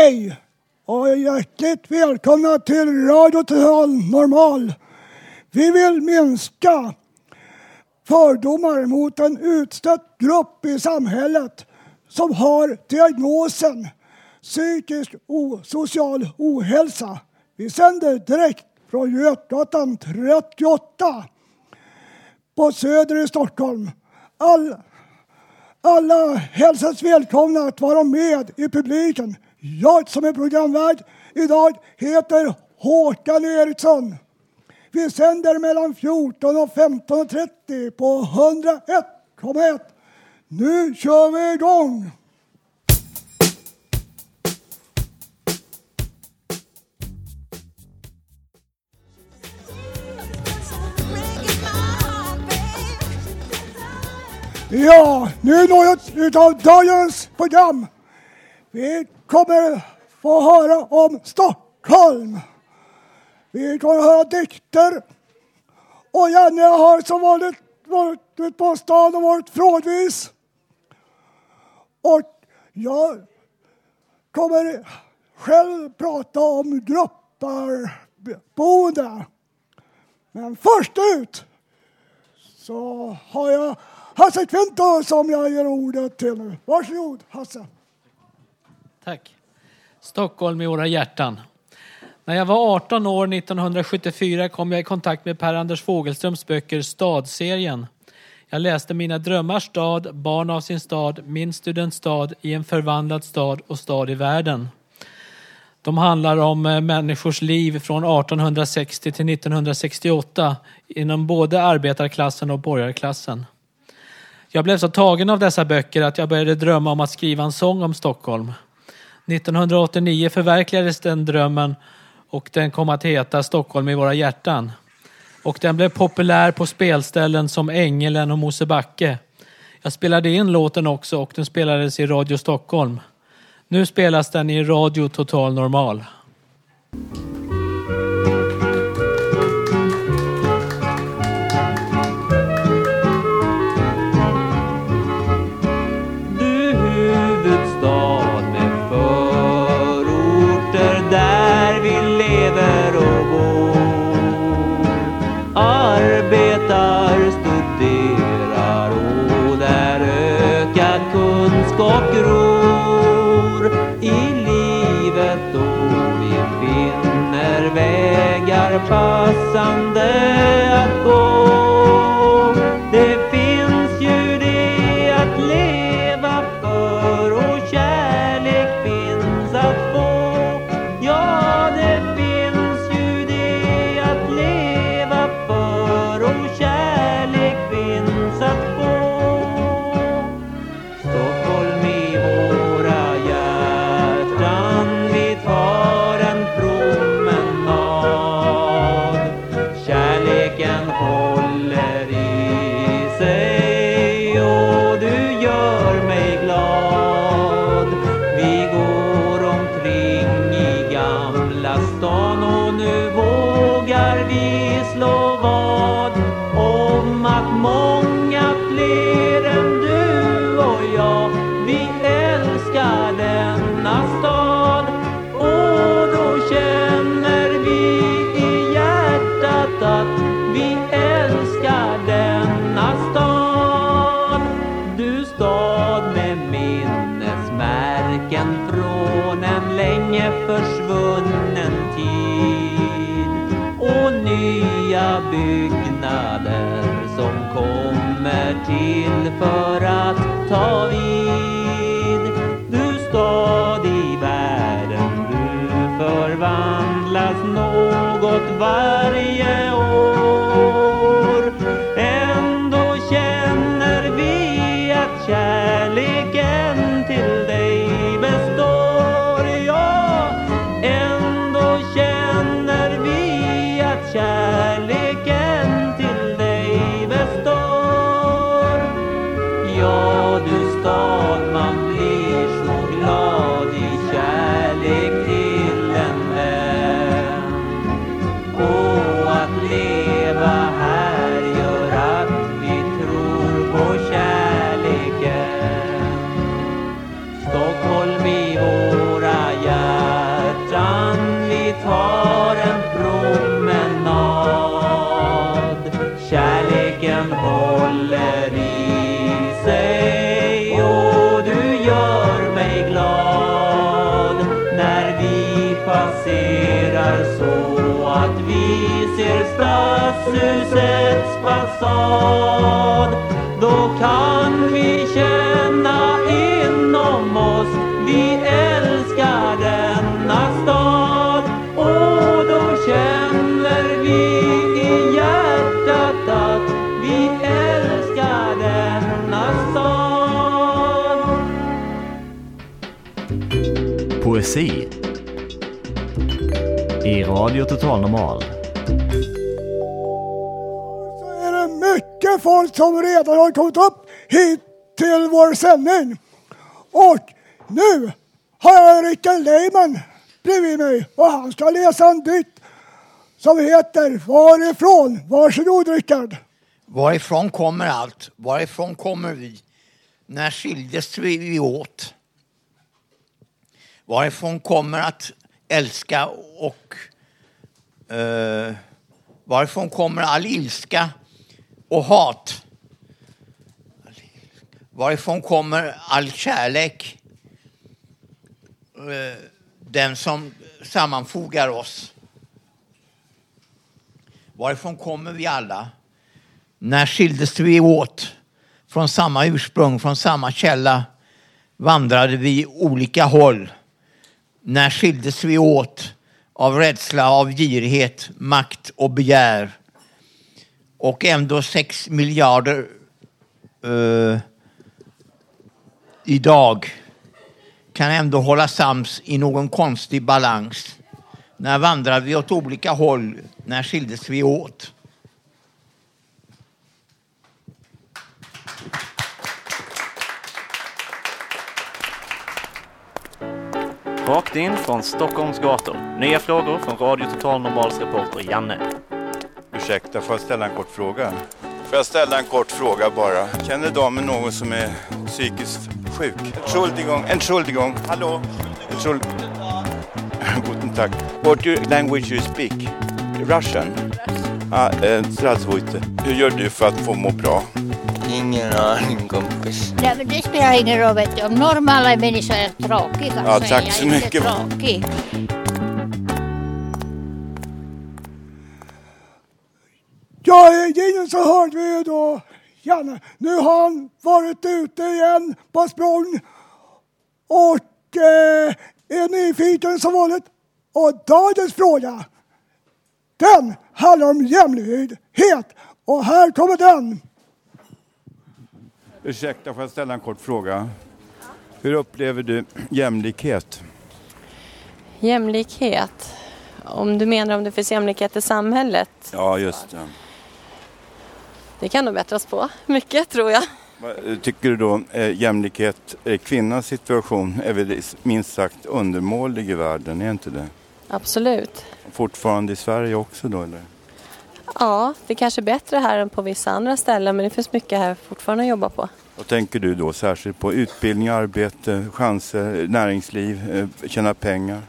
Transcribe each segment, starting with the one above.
Hej och hjärtligt välkomna till Radio Total Normal. Vi vill minska fördomar mot en utstött grupp i samhället som har diagnosen psykisk och social ohälsa. Vi sänder direkt från Götgatan 38 på Söder i Stockholm. All, alla hälsas välkomna att vara med i publiken. Jag som är programvärd idag heter Håkan Eriksson. Vi sänder mellan 14 och 15.30 på 101,1. Nu kör vi igång! Ja, nu är något utav dagens program. Vi kommer få höra om Stockholm. Vi kommer höra dikter. Och Janne har som vanligt varit ute på stan och varit frågvis. Och jag kommer själv prata om grupparboende. Men först ut så har jag Hasse Kvinto som jag ger ordet till nu. Varsågod Hasse. Tack. Stockholm i våra hjärtan. När jag var 18 år 1974 kom jag i kontakt med Per-Anders Fogelströms böcker Stadserien. Jag läste Mina drömmars stad, Barn av sin stad, Min studentstad, I en förvandlad stad och Stad i världen. De handlar om eh, människors liv från 1860 till 1968 inom både arbetarklassen och borgarklassen. Jag blev så tagen av dessa böcker att jag började drömma om att skriva en sång om Stockholm. 1989 förverkligades den drömmen och den kom att heta Stockholm i våra hjärtan. Och den blev populär på spelställen som Ängelen och Mosebacke. Jag spelade in låten också och den spelades i Radio Stockholm. Nu spelas den i Radio Total Normal. Some. Byggnader som kommer till för att ta vid. Du stad i världen, du förvandlas något varje år. Ändå känner vi att kärlek fasad. Då kan vi känna inom oss vi älskar denna stad och då känner vi i hjärtat att vi älskar denna stad. Poesi i Radio Total Normal. Folk som redan har kommit upp hit till vår sändning. Och nu har jag Rickard Lehmann bredvid mig och han ska läsa en dikt som heter Varifrån? Varsågod Rickard. Varifrån kommer allt? Varifrån kommer vi? När skildes vi åt? Varifrån kommer att älska och eh, varifrån kommer all ilska och hat? Varifrån kommer all kärlek? Eh, den som sammanfogar oss. Varifrån kommer vi alla? När skildes vi åt? Från samma ursprung, från samma källa vandrade vi olika håll. När skildes vi åt av rädsla, av girighet, makt och begär? Och ändå sex miljarder uh, idag kan ändå hålla sams i någon konstig balans. När vandrade vi åt olika håll? När skildes vi åt? Rakt in från Stockholms gator. Nya frågor från Radio Total Normals reporter Janne ursäkta, får jag ställa en kort fråga? Får jag ställa en kort fråga bara? Känner damen någon som är psykiskt sjuk? Entschuldigung, Entschuldigung, hallå? Entschuldigung. Guten Tag. What language you speak? Russian? Ja, eh, Hur gör du för att få må bra? Ingen aning kompis. Nej, men det spelar ingen roll vet du. Om normala människor är tråkiga ja, så tack är jag alltså. så mycket. inte tråkig. Ja, jingeln så hörde vi då Janne. Nu har han varit ute igen på språng och eh, är nyfiken som vanligt. Och dagens fråga, den handlar om jämlikhet. Och här kommer den. Ursäkta, får jag ställa en kort fråga? Hur upplever du jämlikhet? Jämlikhet. Om du menar om det finns jämlikhet i samhället. Ja, just det. Det kan nog bättras på. Mycket tror jag. Vad Tycker du då eh, jämlikhet, eh, kvinnans situation är väl minst sagt undermålig i världen, är inte det? Absolut. Fortfarande i Sverige också då eller? Ja, det är kanske är bättre här än på vissa andra ställen men det finns mycket här fortfarande att jobba på. Vad tänker du då särskilt på utbildning, arbete, chanser, näringsliv, eh, tjäna pengar?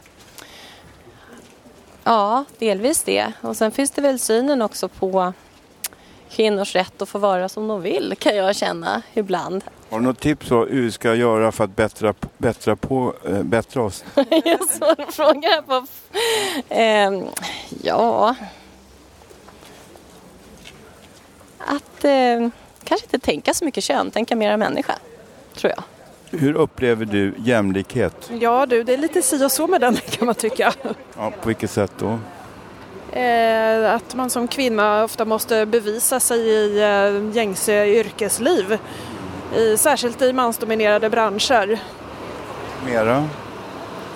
Ja, delvis det. Och sen finns det väl synen också på kvinnors rätt att få vara som de vill kan jag känna ibland. Har du något tips på hur vi ska göra för att bättra, bättra, på, eh, bättra oss? Jag svår fråga. På, Ehm, ja... Att eh, kanske inte tänka så mycket kön, tänka mera människa, tror jag. Hur upplever du jämlikhet? Ja du, det är lite si och så med den kan man tycka. Ja, på vilket sätt då? Eh, att man som kvinna ofta måste bevisa sig i eh, gängse yrkesliv. Särskilt i mansdominerade branscher. Mera?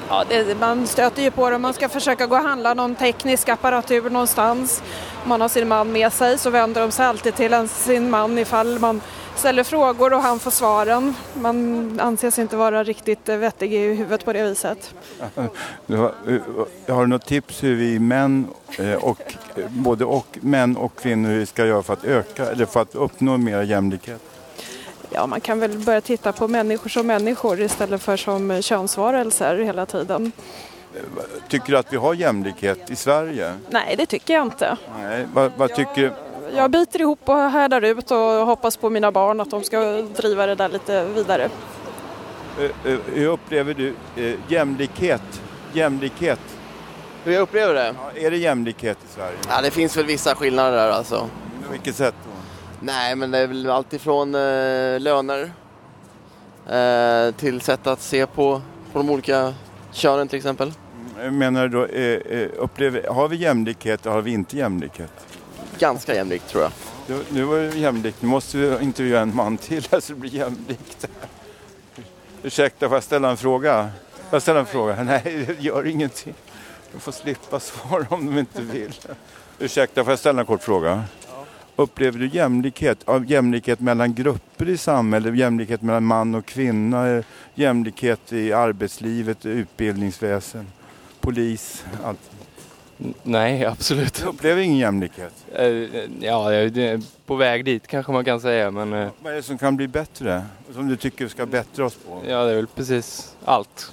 Ja, det, man stöter ju på det om man ska försöka gå och handla någon teknisk apparatur någonstans. Om man har sin man med sig så vänder de sig alltid till en, sin man ifall man ställer frågor och han får svaren. Man anses inte vara riktigt vettig i huvudet på det viset. Har, eh, har du något tips hur vi män eh, och eh, både och män och kvinnor ska göra för att öka eller för att uppnå mer jämlikhet? Ja, man kan väl börja titta på människor som människor istället för som könsvarelser hela tiden. Tycker du att vi har jämlikhet i Sverige? Nej, det tycker jag inte. Nej, vad, vad tycker Jag biter ihop och härdar ut och hoppas på mina barn att de ska driva det där lite vidare. eh, eh, Hur upplever du eh, jämlikhet? Jämlikhet? Hur jag upplever det? Ja, är det jämlikhet i Sverige? Ja, det finns väl vissa skillnader där alltså. På vilket sätt då? Nej, men det är väl alltifrån eh, löner eh, till sätt att se på, på de olika könen till exempel. Jag menar då, eh, eh, upplever, har vi jämlikhet eller har vi inte jämlikhet? Ganska jämlikt tror jag. Nu, nu var det jämlikt, nu måste vi intervjua en man till så det blir jämlikt. Ursäkta, får jag ställa en fråga? Får jag ställa en fråga? Nej, det gör ingenting. De får slippa svara om de inte vill. Ursäkta, får jag ställa en kort fråga? Upplever du jämlikhet? Jämlikhet mellan grupper i samhället, jämlikhet mellan man och kvinna, jämlikhet i arbetslivet, utbildningsväsen, polis, allt? Nej, absolut. Du upplever ingen jämlikhet? Eh, Ja, det är på väg dit kanske man kan säga, men eh, Vad är det som kan bli bättre? Som du tycker vi ska bättra oss på? ja, det är väl precis allt.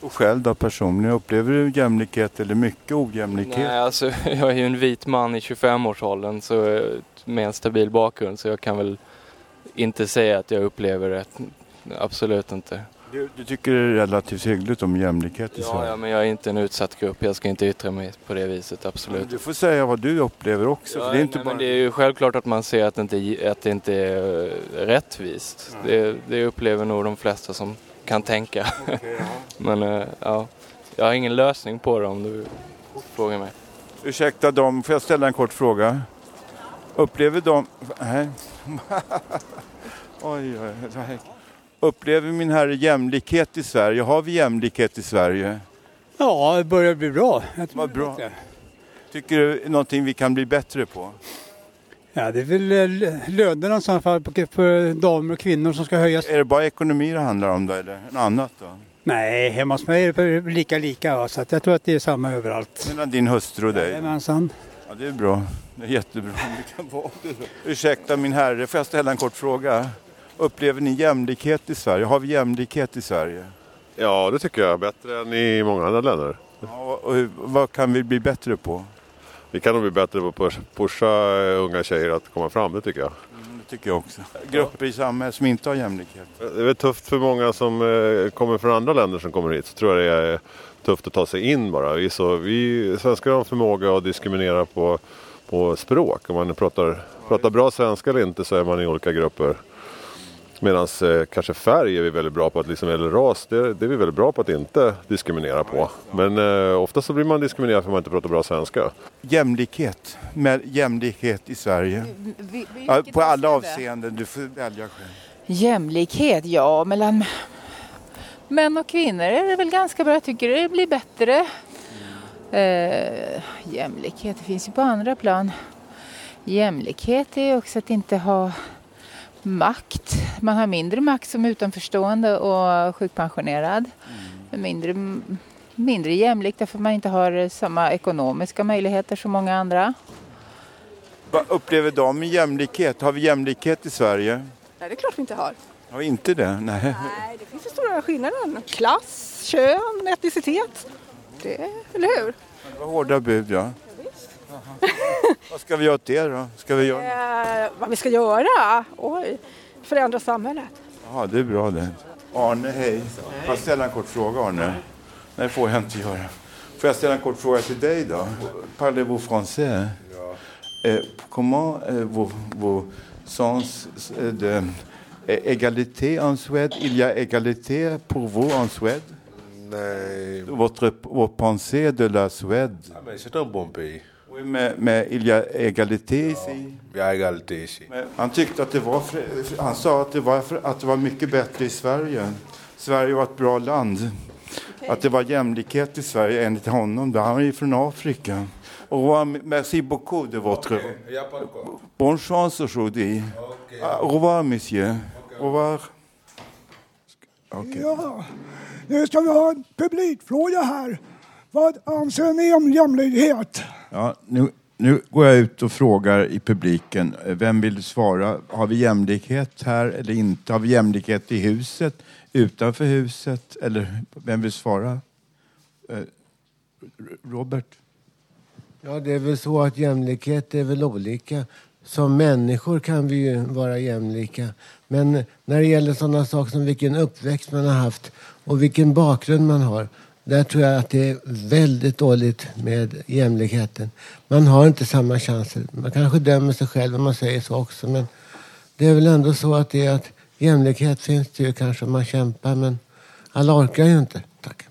Och själv då personligen, upplever du jämlikhet eller mycket ojämlikhet? Nej, alltså jag är ju en vit man i 25-årsåldern så eh, med en stabil bakgrund så jag kan väl inte säga att jag upplever det. Absolut inte. Du, du tycker det är relativt hyggligt om jämlikhet i Ja, Sverige? ja, men jag är inte en utsatt grupp. Jag ska inte yttra mig på det viset, absolut. Du får säga vad du upplever också. Ja, det är inte nej, bara... men det är ju självklart att man ser att det inte, att det inte är eh, rättvist. Det, det upplever nog de flesta som kan tänka. men eh, ja, jag har ingen lösning på det om du frågar mig. Ursäkta dem, får jag ställa en kort fråga? Upplever de... Nej. oj, oj, oj. Upplever min herre jämlikhet i Sverige? Har vi jämlikhet i Sverige? Ja, det börjar bli bra. Vad bra. Tycker du det är någonting vi kan bli bättre på? Ja, det är väl eh, lönerna i så fall på- för damer och kvinnor som ska höjas. Är det bara ekonomi det handlar om då, eller något annat då? Nej, hemma hos mig är det lika lika. va, Så att jag tror att det är samma överallt. Mellan din hustru och dig? Jajamensan. Ja, det är bra. Det är jättebra. Det kan vara det. Ursäkta min herre, får jag ställa en kort fråga? Upplever ni jämlikhet i Sverige? Har vi jämlikhet i Sverige? Ja, det tycker jag. Bättre än i många andra länder. Ja, och vad kan vi bli bättre på? Vi kan nog bli bättre på att push- pusha eh, unga tjejer att komma fram, det tycker jag. Det tycker jag också. Grupper i samhället som inte har jämlikhet. Det är väl tufft för många som eh, kommer från andra länder som kommer hit. Så tror jag det är tufft att ta sig in bara. Vi, så, vi svenskar har förmåga att diskriminera på, på språk. Om man pratar, pratar bra svenska eller inte så är man i olika grupper. Medan eh, kanske färg är vi väldigt bra på, att liksom, eller ras, det, det är vi väldigt bra på att inte diskriminera på. Men eh, ofta så blir man diskriminerad för att man inte pratar bra svenska. Jämlikhet. Med jämlikhet i Sverige. Ja, på alla avseenden. Du får välja själv. Jämlikhet, ja, mellan män och kvinnor är det väl ganska bra. Jag tycker det blir bättre. Eh, jämlikhet, det finns ju på andra plan. Jämlikhet är också att inte ha makt. Man har mindre makt som utanförstående och sjukpensionerad. Men Mindre, mindre jämlikt därför man inte har samma ekonomiska möjligheter som många andra. Vad upplever de med jämlikhet? Har vi jämlikhet i Sverige? Nej, det är klart vi inte har. Har vi inte det? Nej. Nej, det finns ju stora skillnader. Klass, kön, etnicitet. Det, eller hur? Det var hårda bud, ja. Vad ska vi göra åt det då? Ska vi göra? Eh, vad vi ska göra? Oj, förändra samhället. Ja, det är bra det. Arne, hej. Får jag ställa en kort fråga, Arne? Nej, det får jag inte göra. Får jag ställa en kort fråga till dig då? Parlez-vous français? Eh, comment eh, vous, vous sens eh, de eh, égalité en Suède? Il y a égalité pour vous en Suède? Nej. Votre, votre pensée de la Suède? Ah, mais c'est un bon pays. Oui, mais, mais il y a égalité ici? Vi har égalité ici. Men Han tyckte att det var, han sa att det var, att det var mycket bättre i Sverige. Sverige var ett bra land. Att det var jämlikhet i Sverige enligt honom. Han är ju från Afrika. Au merci beaucoup de votre... Il y a pas de quoi. Bonne chance aujourd'hui. Ah, Au revoir, monsieur. Au revoir. Ja, nu ska vi ha en publikfråga här. Vad anser ni om jämlikhet? Ja, nu, nu går jag ut och frågar i publiken. eh, Vem vill svara? Har vi jämlikhet här eller inte? Har vi jämlikhet i huset, utanför huset? Eller vem vill svara? Eh, Robert? Ja, det är väl så att jämlikhet är väl olika. Som människor kan vi ju vara jämlika. Men när det gäller sådana saker som vilken uppväxt man har haft och vilken bakgrund man har. Där tror jag att det är väldigt dåligt med jämlikheten. Man har inte samma chanser. Man kanske dömer sig själv om man säger så också. Men det är väl ändå så att det är att jämlikhet finns det ju kanske om man kämpar. Men alla orkar ju inte. Tack.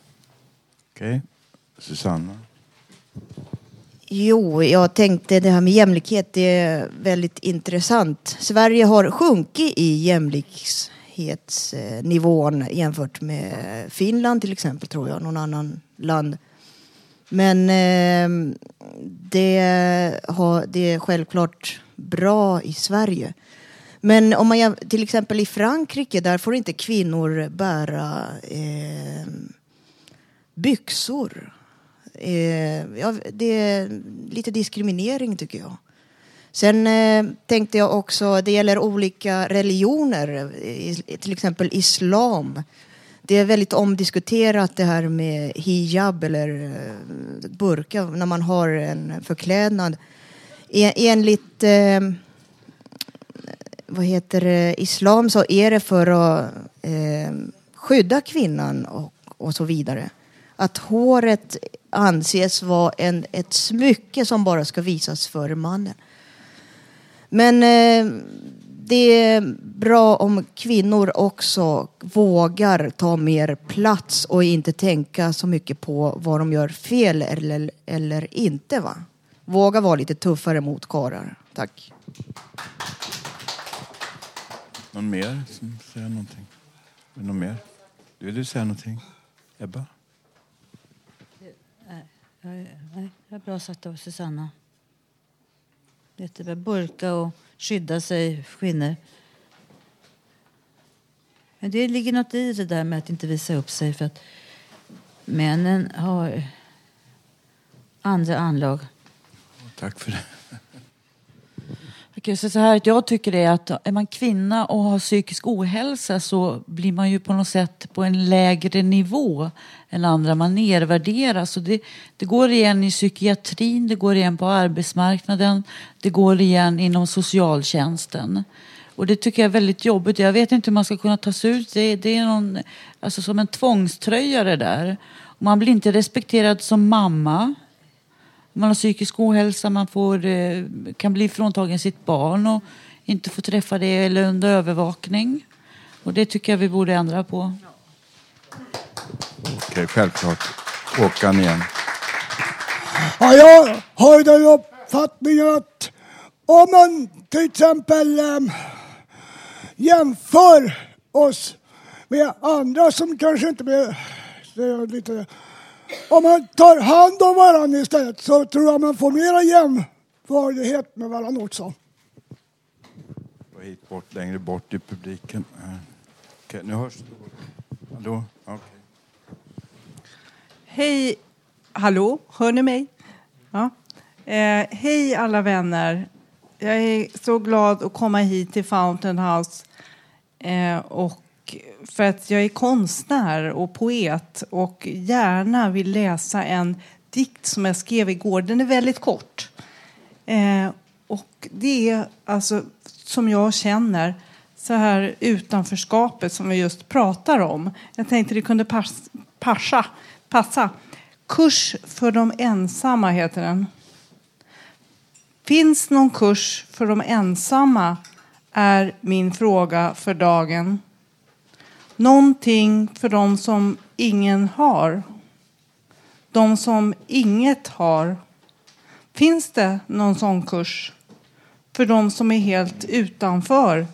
Okej. Susanna? Jo, jag tänkte det här med jämlikhet, det är väldigt intressant. Sverige har sjunkit i jämlikhetsnivån jämfört med Finland till exempel, tror jag, någon annan land. Men eh, det, har, det är självklart bra i Sverige. Men om man till exempel i Frankrike, där får inte kvinnor bära eh, byxor. Eh, ja, det är lite diskriminering tycker jag. Sen eh, tänkte jag också, det gäller olika religioner, i, till exempel islam. Det är väldigt omdiskuterat det här med hijab eller eh, burka när man har en förklädnad. E, enligt eh, vad heter det, islam så är det för att eh, skydda kvinnan och, och så vidare. Att håret anses vara en, ett smycke som bara ska visas för mannen. Men eh, det är bra om kvinnor också vågar ta mer plats och inte tänka så mycket på vad de gör fel eller, eller inte. Va? Våga vara lite tuffare mot karlar. Tack. Någon mer som säger någonting? Någon mer? Vill du säga någonting? Ebba? Nej, nej, det är bra sagt av Susanna. Jättebra. Burka och skydda sig, kvinnor. Men det ligger något i det där med att inte visa upp sig för att männen har andra anlag. Tack för det. Jag kan säga så här att jag tycker det är att är man kvinna och har psykisk ohälsa så blir man ju på något sätt på en lägre nivå än andra. Man nedvärderas. Och det, det går igen i psykiatrin, det går igen på arbetsmarknaden, det går igen inom socialtjänsten. Och det tycker jag är väldigt jobbigt. Jag vet inte hur man ska kunna ta sig ut. Det, det är någon, alltså som en tvångströja det där. Man blir inte respekterad som mamma. Man har psykisk ohälsa, man får, eh, kan bli fråntagen sitt barn och inte få träffa det eller under övervakning. Och det tycker jag vi borde ändra på. Okej, självklart. Håkan igen. Ja, jag har den uppfattningen att om man till exempel äm, jämför oss med andra som kanske inte blir det är lite om man tar hand om varandra istället så tror jag man får mera jämförlighet med varandra också. Hit bort, längre bort i publiken. Eh, Okej, nu hörs. Hallå? Okej. Hej, hallå, hör ni mig? Ja. Eh, hej alla vänner. Jag är så glad att komma hit till Fountain House. Eh, och för att jag är konstnär och poet och gärna vill läsa en dikt som jag skrev igår. Den är väldigt kort. Eh, och det är alltså som jag känner så här utanförskapet som vi just pratar om. Jag tänkte det kunde pass, passa, passa. Kurs för de ensamma heter den. Finns någon kurs för de ensamma är min fråga för dagen. Någonting för de som ingen har. De som inget har. Finns det någon sån kurs för de som är helt utanför?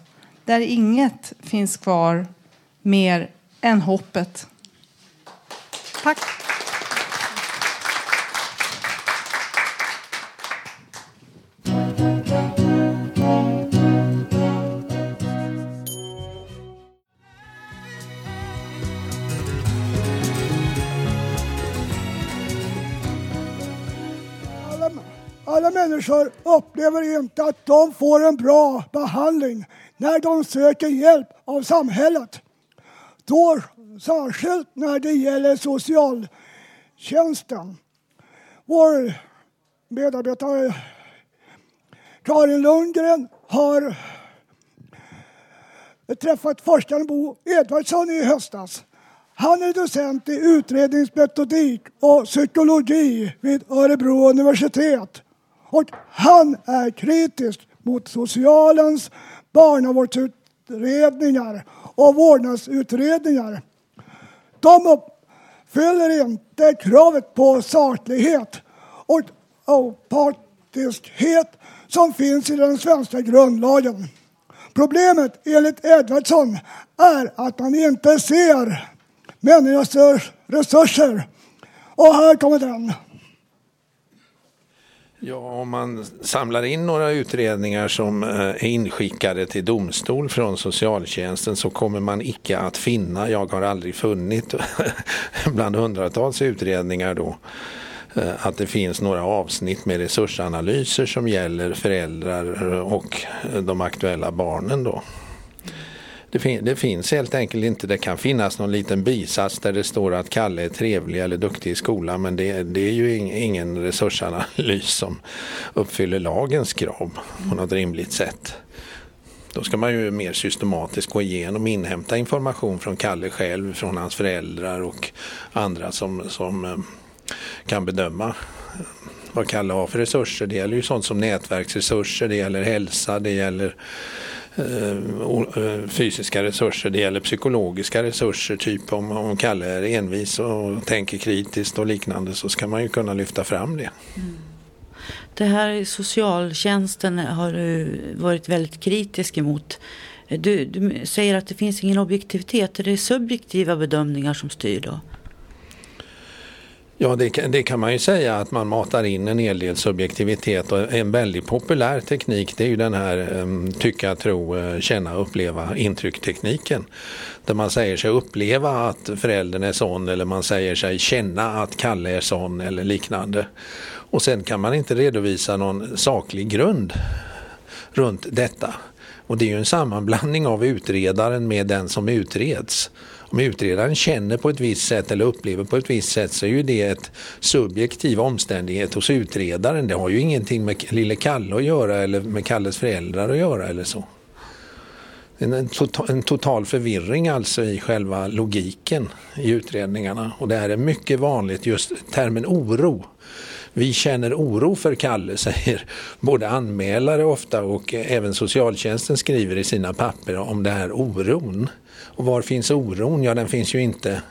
Där inget finns kvar mer än hoppet. Tack. Människor upplever inte att de får en bra behandling när de söker hjälp av samhället. Då särskilt när det gäller socialtjänsten. Vår medarbetare Karin Lundgren har träffat forskaren Bo Edvardsson i höstas. Han är docent i utredningsmetodik och psykologi vid Örebro universitet. Och han är kritisk mot socialens barnavårdsutredningar och vårdnadsutredningar. De uppfyller inte kravet på saklighet och opartiskhet som finns i den svenska grundlagen. Problemet enligt Edvardsson är att man inte ser människors resurser. Och här kommer den. Ja, om man samlar in några utredningar som eh, är inskickade till domstol från socialtjänsten så kommer man icke att finna, jag har aldrig funnit bland hundratals utredningar då, eh, att det finns några avsnitt med resursanalyser som gäller föräldrar och de aktuella barnen då. Det, fin det, finns helt enkelt inte. Det kan finnas någon liten bisats där det står att Kalle är trevlig eller duktig i skolan men det, det är ju in, ingen resursanalys som uppfyller lagens krav på något rimligt sätt. Då ska man ju mer systematiskt gå igenom och inhämta information från Kalle själv, från hans föräldrar och andra som, som eh, kan bedöma eh, vad Kalle har för resurser. Det gäller ju sånt som nätverksresurser, det gäller hälsa, det gäller Eh, eh, fysiska resurser, det gäller psykologiska resurser. Typ om, om Kalle är envis och tänker kritiskt och liknande så ska man ju kunna lyfta fram det. Mm. Det här i socialtjänsten har du varit väldigt kritisk emot. Du, du säger att det finns ingen objektivitet. Är det subjektiva bedömningar som styr då? Ja, det, det, kan man ju säga att man matar in en hel del subjektivitet och en väldigt populär teknik det är ju den här um, tycka, tro, eh, känna, uppleva intrycktekniken. Där man säger sig uppleva att föräldern är sån eller man säger sig känna att Kalle är sån eller liknande. Och sen kan man inte redovisa någon saklig grund runt detta. Och det är ju en sammanblandning av utredaren med den som utreds. Om utredaren känner på ett visst sätt eller upplever på ett visst sätt så är ju det ett subjektiv omständighet hos utredaren. Det har ju ingenting med lille Kalle att göra eller med Kalles föräldrar att göra eller så. En, total, en total förvirring alltså i själva logiken i utredningarna och det här är mycket vanligt, just termen oro. Vi känner oro för Kalle, säger både anmälare ofta och även socialtjänsten skriver i sina papper om det här oron. Och var finns oron? Ja, den finns ju inte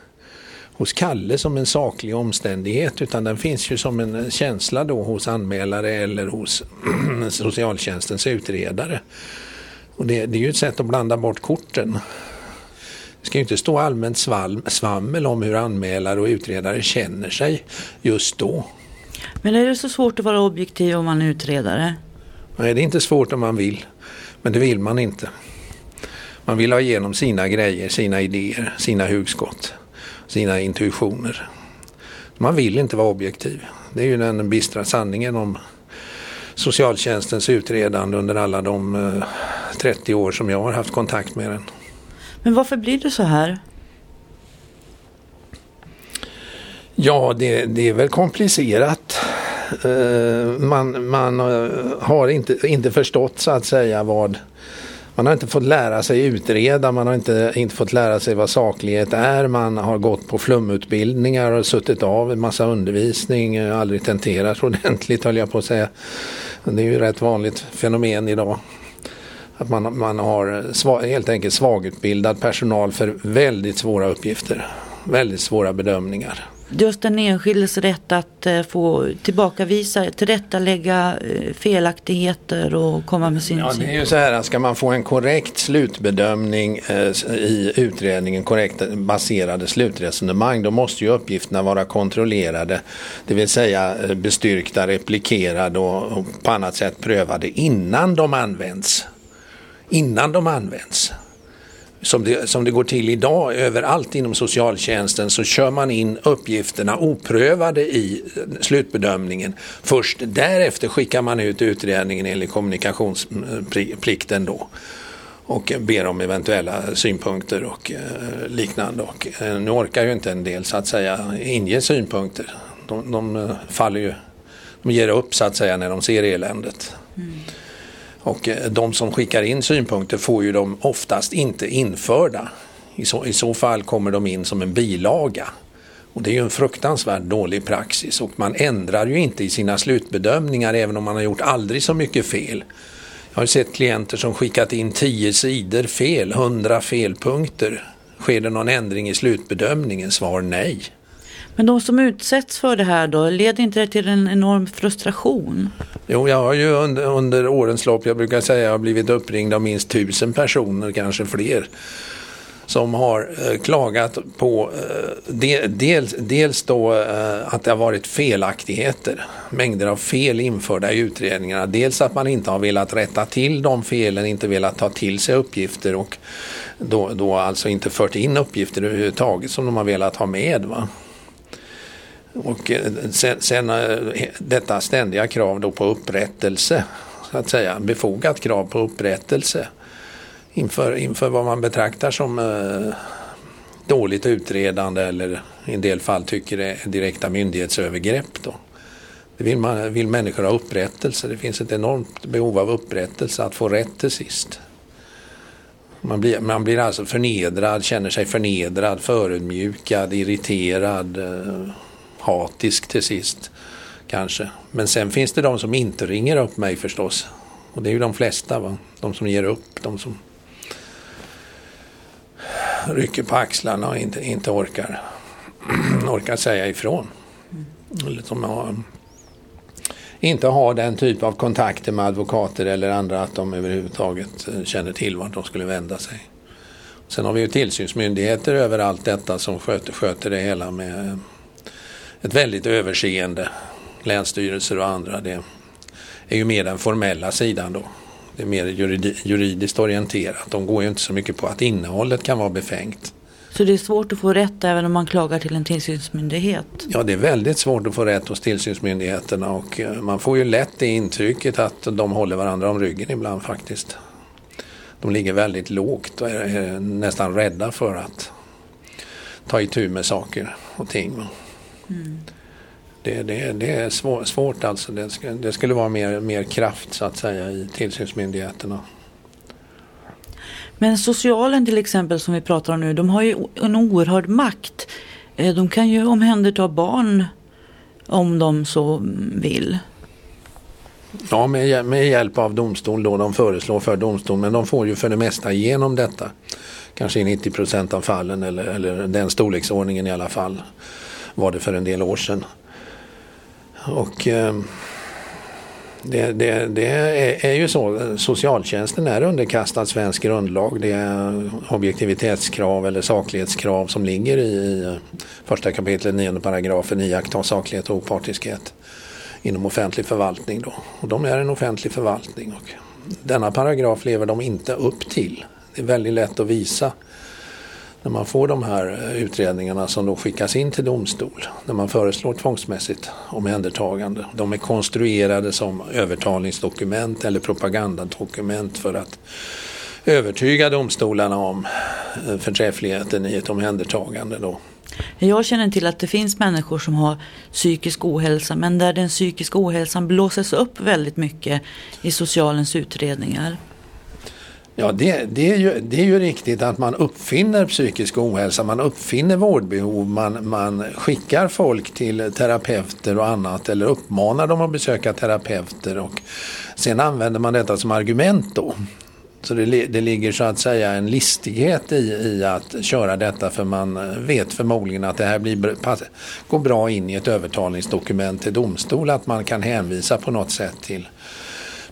hos Kalle som en saklig omständighet utan den finns ju som en känsla då hos anmälare eller hos socialtjänstens utredare. Och det, det är ju ett sätt att blanda bort korten. Det ska ju inte stå allmänt sval, svammel om hur anmälare och utredare känner sig just då. Men är det så svårt att vara objektiv om man är utredare? Nej, det är inte svårt om man vill. Men det vill man inte. Man vill ha igenom sina grejer, sina idéer, sina hugskott, sina intuitioner. Man vill inte vara objektiv. Det är ju den bistra sanningen om socialtjänstens utredande under alla de 30 år som jag har haft kontakt med den. Men varför blir det så här? Ja, det, det är väl komplicerat. Man, man har inte, inte förstått så att säga vad, man har inte fått lära sig utreda, man har inte, inte fått lära sig vad saklighet är. Man har gått på flumutbildningar och suttit av en massa undervisning, eh, aldrig tenterat ordentligt höll jag på att säga. Det är ju rätt vanligt fenomen idag. Att man, man har sva, helt enkelt svagutbildad personal för väldigt svåra uppgifter. Väldigt svåra bedömningar. Just den enskildes rätt att eh, få tillbakavisa, tillrättalägga eh, felaktigheter och komma med sin Ja, det är ju så här ska man få en korrekt slutbedömning eh, i utredningen, korrekt baserade slutresonemang, då måste ju uppgifterna vara kontrollerade, det vill säga bestyrkta, replikerade och, och på annat sätt prövade innan de används. Innan de används som det, som det går till idag överallt inom socialtjänsten så kör man in uppgifterna oprövade i slutbedömningen. Först därefter skickar man ut utredningen enligt kommunikationsplikten då och ber om eventuella synpunkter och eh, liknande. Och, eh, nu orkar ju inte en del så att säga inge synpunkter. De, de eh, faller ju, de ger upp så att säga när de ser eländet. Mm. Och eh, de som skickar in synpunkter får ju de oftast inte införda. I så, I så fall kommer de in som en bilaga. Och det är ju en fruktansvärt dålig praxis och man ändrar ju inte i sina slutbedömningar även om man har gjort aldrig så mycket fel. Jag har sett klienter som skickat in 10 sidor fel, 100 felpunkter. Sker det någon ändring i slutbedömningen? Svar nej. Men de som utsätts för det här då, leder inte det till en enorm frustration? Jo, jag har ju under, under årens lopp, jag brukar säga, jag har blivit uppringd av minst tusen personer, kanske fler som har eh, klagat på eh, de, dels, dels då eh, att det har varit felaktigheter, mängder av fel införda i utredningarna. Dels att man inte har velat rätta till de felen, inte velat ta till sig uppgifter och då, då alltså inte fört in uppgifter överhuvudtaget som de har velat ha med. Va? Och eh, sen, sen eh, detta ständiga krav då på upprättelse, så att säga, befogat krav på upprättelse inför, inför vad man betraktar som eh, dåligt utredande eller i en del fall tycker är direkta myndighetsövergrepp. Då. Det vill, man, vill människor ha upprättelse. Det finns ett enormt behov av upprättelse, att få rätt till sist. Man blir, man blir alltså förnedrad, känner sig förnedrad, förödmjukad, irriterad, eh, hatisk till sist. Kanske. Men sen finns det de som inte ringer upp mig förstås. Och det är ju de flesta. Va? De som ger upp. De som rycker på axlarna och inte, inte orkar, orkar säga ifrån. Eller som har, inte har den typ av kontakter med advokater eller andra att de överhuvudtaget eh, känner till vart de skulle vända sig. Sen har vi ju tillsynsmyndigheter över allt detta som sköter, sköter det hela med ett väldigt överseende. Länsstyrelser och andra. Det är ju mer den formella sidan då. Det är mer juridiskt orienterat. De går ju inte så mycket på att innehållet kan vara befängt. Så det är svårt att få rätt även om man klagar till en tillsynsmyndighet? Ja, det är väldigt svårt att få rätt hos tillsynsmyndigheterna och eh, man får ju lätt det intrycket att de håller varandra om ryggen ibland faktiskt. De ligger väldigt lågt och är nästan rädda för att ta itu med saker och ting. Mm. Det, det, det, är svår, svårt alltså. Det, ska, det skulle vara mer, mer kraft så att säga i tillsynsmyndigheterna. Men socialen till exempel som vi pratar om nu, de har ju en oerhörd makt. Eh, de kan ju omhänderta barn om de så vill. Ja, med, med hjälp av domstol då. De föreslår för domstol, men de får ju för det mesta igenom detta. Kanske i 90 procent av fallen eller, eller den storleksordningen i alla fall var det för en del år sedan. Och eh, det, det, det är, är, ju så, socialtjänsten är underkastad svensk grundlag. Det är objektivitetskrav eller saklighetskrav som ligger i första kapitlet, nionde paragrafen, iaktta saklighet och opartiskhet inom offentlig förvaltning. Då. Och de är en offentlig förvaltning. Och denna paragraf lever de inte upp till. Det är väldigt lätt att visa när man får de här eh, utredningarna som då skickas in till domstol, när man föreslår tvångsmässigt omhändertagande. De är konstruerade som övertalningsdokument eller propagandadokument för att övertyga domstolarna om eh, förträffligheten i ett omhändertagande. Då. Jag känner till att det finns människor som har psykisk ohälsa men där den psykiska ohälsan blåses upp väldigt mycket i socialens utredningar. Ja, det, det, är ju, det är ju riktigt att man uppfinner psykisk ohälsa, man uppfinner vårdbehov, man, man skickar folk till terapeuter och annat eller uppmanar dem att besöka terapeuter och sen använder man detta som argument då. Så det, det ligger så att säga en listighet i, i att köra detta för man vet förmodligen att det här blir, går bra in i ett övertalningsdokument till domstol att man kan hänvisa på något sätt till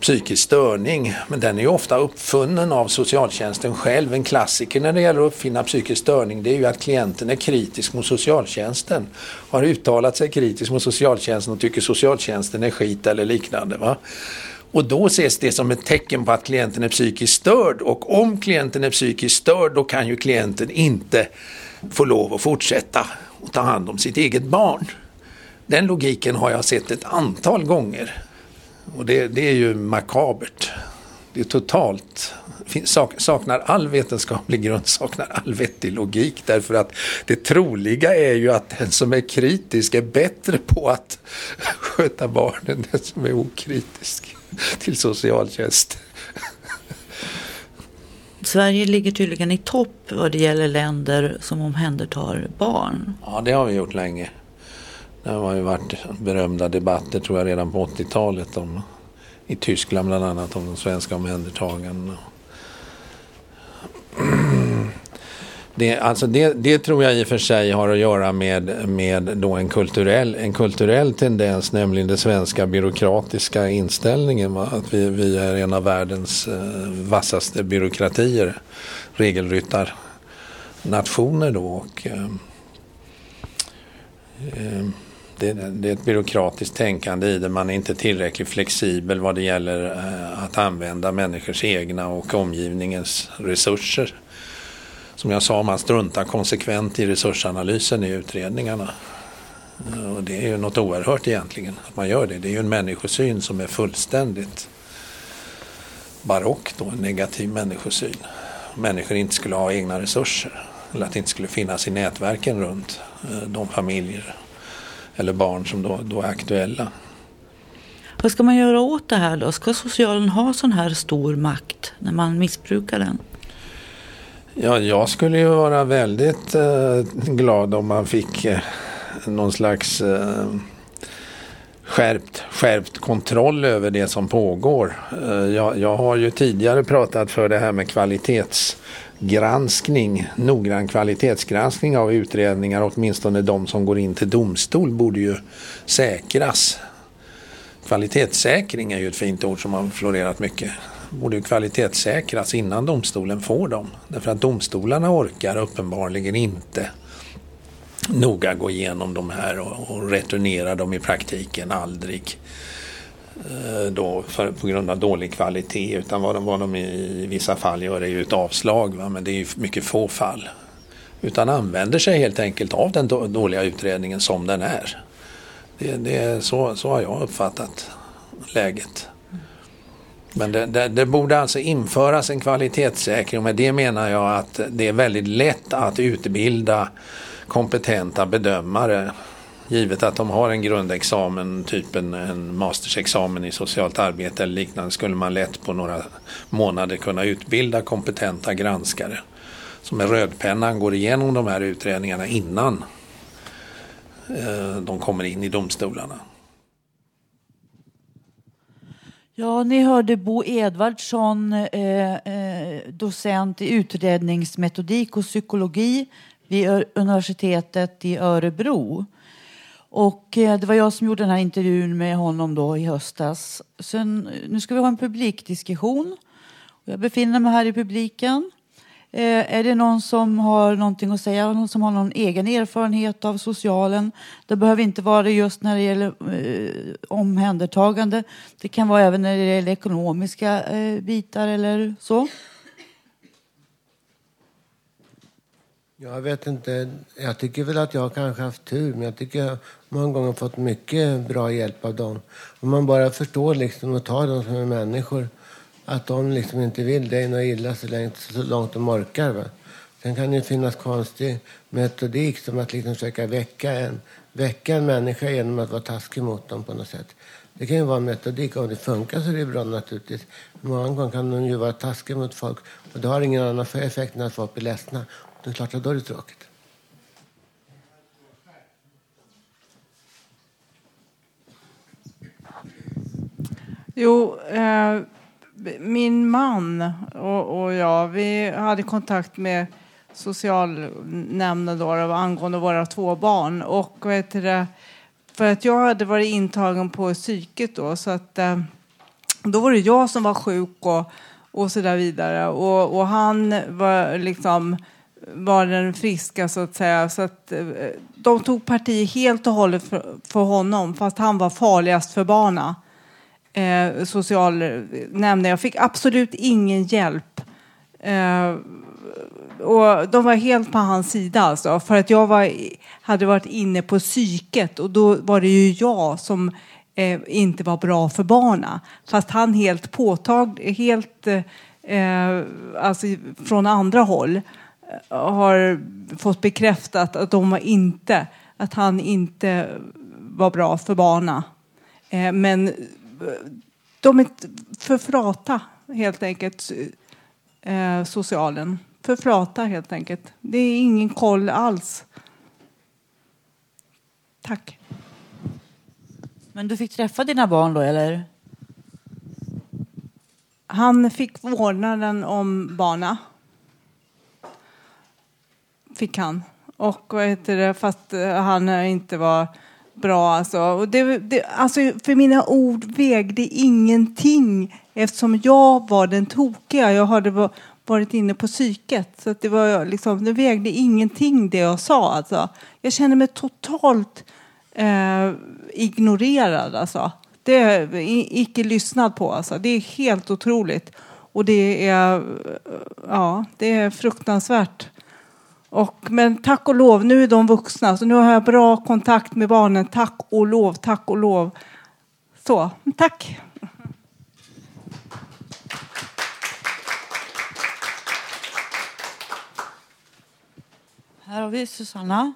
psykisk störning. Men den är ju ofta uppfunnen av socialtjänsten själv. En klassiker när det gäller att uppfinna psykisk störning det är ju att klienten är kritisk mot socialtjänsten. Har uttalat sig kritiskt mot socialtjänsten och tycker socialtjänsten är skit eller liknande. Va? Och då ses det som ett tecken på att klienten är psykiskt störd och om klienten är psykiskt störd då kan ju klienten inte få lov att fortsätta och ta hand om sitt eget barn. Den logiken har jag sett ett antal gånger och det, det är ju makabert. Det är totalt saknar all vetenskaplig grund, saknar all vettig logik. Därför att det troliga är ju att den som är kritisk är bättre på att sköta barnen än den som är okritisk till socialtjänst. Sverige ligger tydligen i topp vad det gäller länder som omhändertar barn. Ja, det har vi gjort länge. Det har ju varit berömda debatter tror jag redan på 80-talet om i Tyskland bland annat om de svenska omhändertagandena. Det, alltså det, det, tror jag i och för sig har att göra med, med då en, kulturell, en kulturell tendens, nämligen den svenska byråkratiska inställningen. Va? Att vi, vi är en av världens eh, vassaste byråkratier, regelryttarnationer då. Och, eh, eh, det, det, är ett byråkratiskt tänkande i det. Man är inte tillräckligt flexibel vad det gäller eh, att använda människors egna och omgivningens resurser. Som jag sa, man struntar konsekvent i resursanalysen i utredningarna. Eh, och det är ju något oerhört egentligen att man gör det. Det är ju en människosyn som är fullständigt barock då, en negativ människosyn. Människor inte skulle ha egna resurser eller att det inte skulle finnas i nätverken runt eh, de familjer eller barn som då, då är aktuella. Vad ska man göra åt det här då? Ska socialen ha sån här stor makt när man missbrukar den? Ja, jag skulle ju vara väldigt eh, glad om man fick eh, någon slags eh, skärpt, skärpt kontroll över det som pågår. Eh, jag, jag, har ju tidigare pratat för det här med granskning, noggrann kvalitetsgranskning av utredningar, åtminstone de som går in till domstol borde ju säkras. Kvalitetssäkring är ju ett fint ord som har florerat mycket borde ju kvalitetssäkras innan domstolen får dem. Därför att domstolarna orkar uppenbarligen inte noga gå igenom de här och, och returnera dem i praktiken aldrig. Eh, då för, på grund av dålig kvalitet utan vad de, vad de i vissa fall gör är ju ett avslag va? men det är ju mycket få fall. Utan använder sig helt enkelt av den dåliga utredningen som den är. Det, det är så, så har jag uppfattat läget. Men det, det, det, borde alltså införas en kvalitetssäkring med det menar jag att det är väldigt lätt att utbilda kompetenta bedömare givet att de har en grundexamen, typ en, en mastersexamen i socialt arbete eller liknande skulle man lätt på några månader kunna utbilda kompetenta granskare som med rödpennan går igenom de här utredningarna innan eh, de kommer in i domstolarna. Ja, ni hörde Bo Edvardsson, eh, eh, docent i utredningsmetodik och psykologi vid universitetet i Örebro. Och eh, det var jag som gjorde den här intervjun med honom då i höstas. Sen, eh, nu ska vi ha en publikdiskussion. Jag befinner mig här i publiken. Eh, är det någon som har någonting att säga, någon som har någon egen erfarenhet av socialen? Det behöver inte vara just när det gäller eh, omhändertagande. Det kan vara även när det gäller ekonomiska eh, bitar eller så. Jag vet inte. Jag tycker väl att jag kanske haft tur, men jag tycker många gånger fått mycket bra hjälp av dem. Om man bara förstår liksom och tar dem som är människor att de liksom inte vill dig något illa så, länge, så långt de orkar. Va? Sen kan det finnas konstig metodik som att liksom försöka väcka en, väcka en människa genom att vara taskig mot dem på något sätt. Det kan ju vara en metodik. Om det funkar så är det bra naturligtvis. Många gånger kan de ju vara taskiga mot folk och det har ingen annan effekt än att folk blir ledsna. Det är klart att då är det tråkigt. Jo, eh, min man och, och jag, vi hade kontakt med socialnämnden då, angående våra två barn. Och vad heter det, för att jag hade varit intagen på psyket då, så att eh, då var det jag som var sjuk och, och så där vidare. Och, och han var liksom var den friska så att säga. Så att, eh, de tog parti helt och hållet för, för honom fast han var farligast för barna. Eh, socialnämnden. Jag fick absolut ingen hjälp. Eh, och de var helt på hans sida alltså. För att jag var, hade varit inne på psyket och då var det ju jag som eh, inte var bra för barna. Fast han helt påtagligt, helt eh, alltså från andra håll eh, har fått bekräftat att de var inte, att han inte var bra för barna. Eh, men de är för frata helt enkelt, eh, socialen. För frata helt enkelt. Det är ingen koll alls. Tack. Men du fick träffa dina barn då eller? Han fick vårdnaden om barna. Fick han. Och vad heter det, fast han inte var bra alltså. Och det, det, alltså. För mina ord vägde ingenting eftersom jag var den tokiga. Jag hade varit inne på psyket. Så att det, var liksom, det vägde ingenting det jag sa. Alltså. Jag kände mig totalt eh, ignorerad. Alltså. Det är icke lyssnad på. Alltså. Det är helt otroligt. Och det är, ja, det är fruktansvärt. Och, men tack och lov, nu är de vuxna, så nu har jag bra kontakt med barnen. Tack och lov, tack och lov. Så, tack. Här har vi Susanna.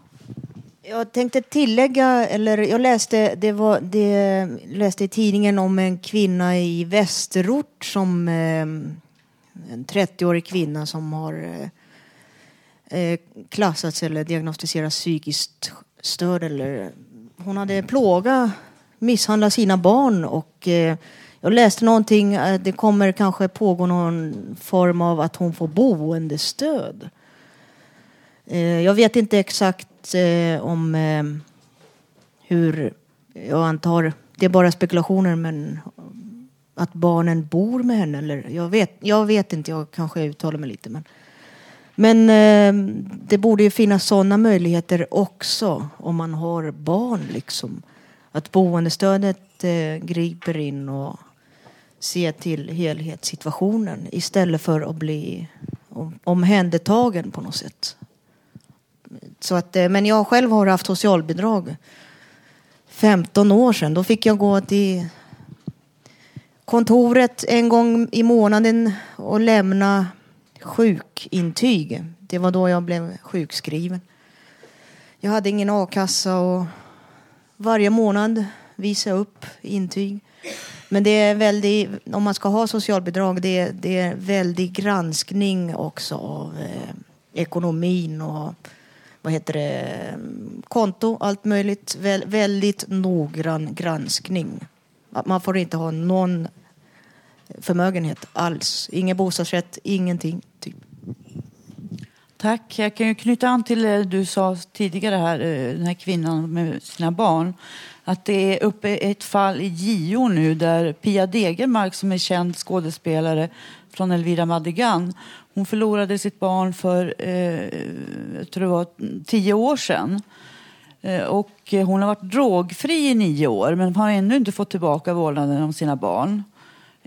Jag tänkte tillägga, eller jag läste, det var, det, läste i tidningen om en kvinna i Västerort som eh, en 30-årig kvinna som har eh, Eh, klassats eller diagnostiserats psykiskt störd. Eller, hon hade plåga, misshandlat sina barn och eh, jag läste någonting, att det kommer kanske pågå någon form av att hon får boendestöd. Jag vet inte exakt om hur, jag antar, det är bara spekulationer men att barnen bor med henne eller jag vet, jag vet inte, jag kanske uttalar mig lite men men eh, det borde ju finnas sådana möjligheter också om man har barn. Liksom. Att boendestödet eh, griper in och ser till helhetssituationen istället för att bli omhändertagen på något sätt. Så att, eh, men jag själv har haft socialbidrag 15 år sedan. Då fick jag gå till kontoret en gång i månaden och lämna sjukintyg. Det var då jag blev sjukskriven. Jag hade ingen a-kassa och varje månad visa upp intyg. Men det är väldigt, om man ska ha socialbidrag, det är, det är väldigt granskning också av eh, ekonomin och vad heter det, konto, allt möjligt. Vä väldigt noggrann granskning. Man får inte ha någon förmögenhet alls. Ingen bostadsrätt, ingenting. Typ. Tack. Jag kan ju knyta an till det du sa tidigare här, eh, den här kvinnan med sina barn. Att det är uppe ett fall i JO nu där Pia Degermark som är känd skådespelare från Elvira Madigan. Hon förlorade sitt barn för, eh, jag tror det var tio år sedan. Eh, och hon har varit drogfri i nio år men har ännu inte fått tillbaka vårdnaden om sina barn.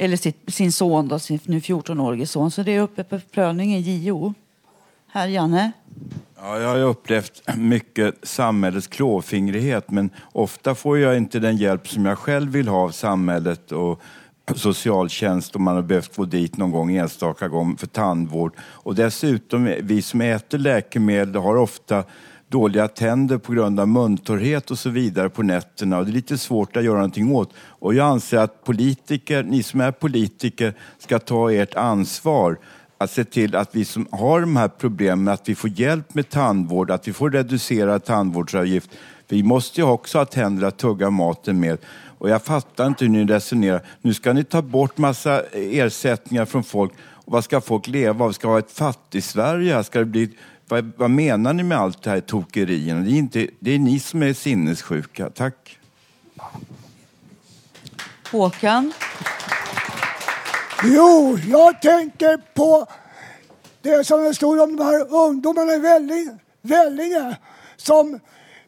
Eller sitt, sin son, då, sin nu 14-årige son. Så det är uppe på prövning i JO. Här, Janne. Ja, jag har upplevt mycket samhällets klåfingrighet men ofta får jag inte den hjälp som jag själv vill ha av samhället och socialtjänst om man har behövt gå dit någon gång enstaka gång för tandvård. Och dessutom, vi som äter läkemedel har ofta dåliga tänder på grund av muntorrhet och så vidare på nätterna och det är lite svårt att göra någonting åt. Och jag anser att politiker, ni som är politiker, ska ta ert ansvar att se till att vi som har de här problemen, att vi får hjälp med tandvård, att vi får reducerad tandvårdsavgift. Vi måste ju också ha tänder att tugga maten med. Och jag fattar inte hur ni resonerar. Nu ska ni ta bort massa ersättningar från folk. Och vad ska folk leva av? Ska vi ha ett fattig-Sverige? Ska det bli vad, vad menar ni med allt det här tokerierna? Det är, inte, det är ni som är sinnessjuka. Tack. Håkan? Jo, jag tänker på det som det stod om de här ungdomarna i Vellinge, Vellinge som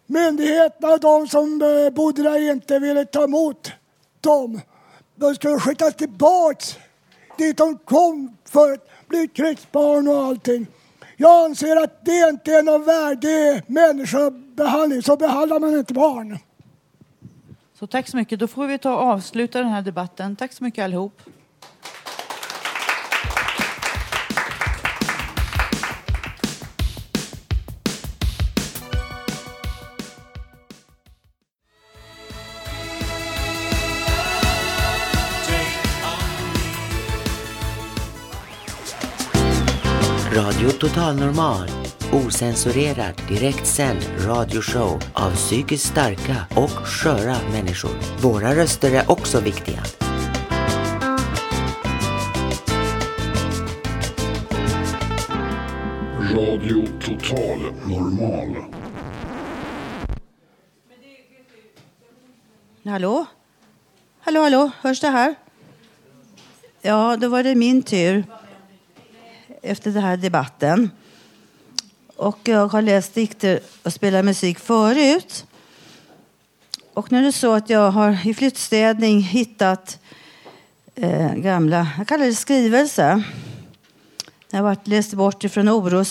myndigheterna och de som eh, bodde där inte ville ta emot dem. De skulle skickas tillbaks dit de kom för att bli krigsbarn och allting. Jag anser att det inte är någon värdig människobehandling. Så behandlar man inte barn. Så tack så mycket. Då får vi ta och avsluta den här debatten. Tack så mycket allihop. Radio Total Normal. Osensurerad, direktsänd radioshow av psykiskt starka och sköra människor. Våra röster är också viktiga. Radio Total Normal. Hallå? Hallå, hallå, hörs det här? Ja, då var det min tur efter den här debatten. Och jag har läst dikter och spelat musik förut. Och nu är det så att jag har i flyttstädning hittat eh, gamla, jag kallar det skrivelse. Jag har varit läst bort ifrån oro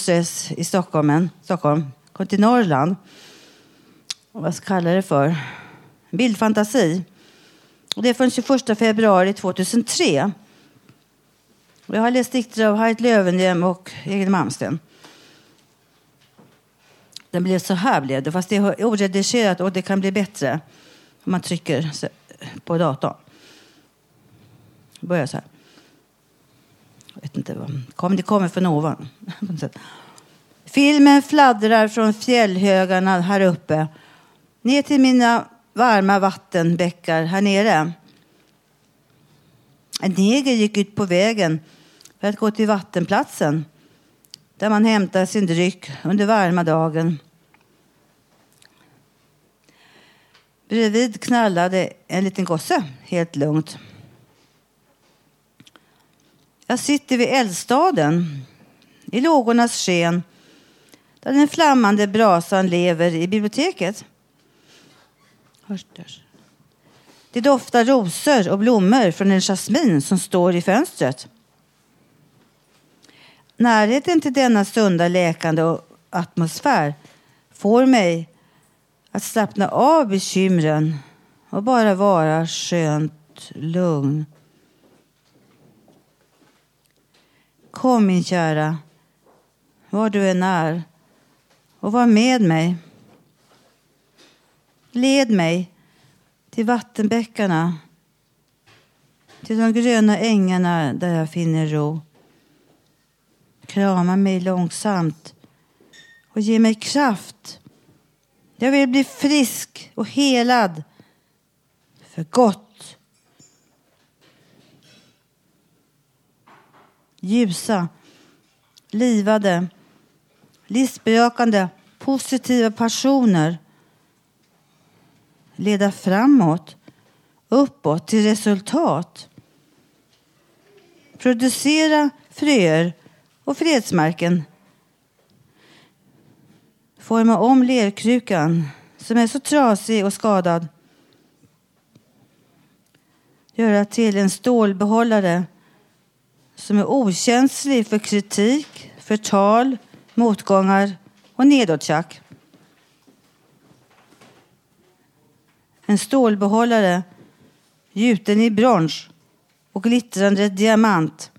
i Stockholm, Stockholm, kom till Norrland. Och vad ska jag kalla det för? Bildfantasi. Och det är från 21 februari 2003. Jag har läst dikter av Harriet Löwenhjelm och Egil Malmsten. Den blev så här blev det, fast det är oredigerat och det kan bli bättre om man trycker på datorn. Det börjar så här. Jag vet inte vad. Det kommer från ovan. Filmen fladdrar från fjällhögarna här uppe ner till mina varma vattenbäckar här nere. En neger gick ut på vägen för att gå till vattenplatsen där man hämtar sin dryck under varma dagen. Bredvid knallade en liten gosse helt lugnt. Jag sitter vid eldstaden i lågornas sken där den flammande brasan lever i biblioteket. Det doftar rosor och blommor från en jasmin som står i fönstret. Närheten till denna sunda läkande atmosfär får mig att slappna av bekymren och bara vara skönt lugn. Kom min kära, var du än är och var med mig. Led mig till vattenbäckarna, till de gröna ängarna där jag finner ro. Krama mig långsamt och ge mig kraft. Jag vill bli frisk och helad för gott. Ljusa, livade, livsbejakande, positiva passioner leda framåt, uppåt till resultat. Producera fröer och fredsmarken. Forma om lerkrukan som är så trasig och skadad. Göra till en stålbehållare som är okänslig för kritik, förtal, motgångar och nedåttjack. En stålbehållare gjuten i brons och glittrande diamant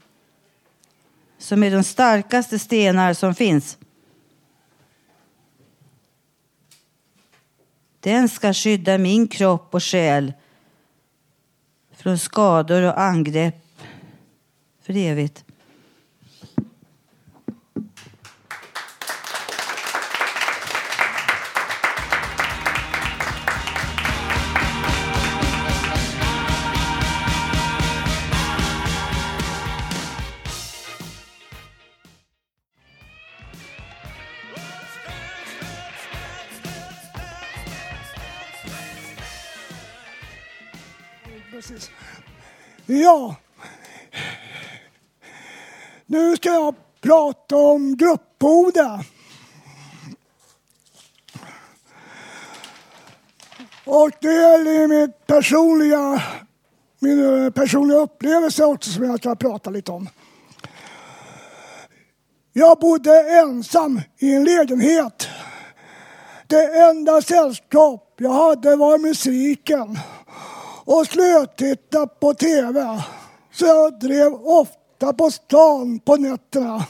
som är de starkaste stenar som finns. Den ska skydda min kropp och själ från skador och angrepp för evigt. Ja. Nu ska jag prata om Gruppboda. Och det gäller min personliga, min eh, personliga upplevelse också som jag ska prata lite om. Jag bodde ensam i en lägenhet. Det enda sällskap jag hade var musiken och slötitta på TV. Så jag drev ofta på stan på nätterna.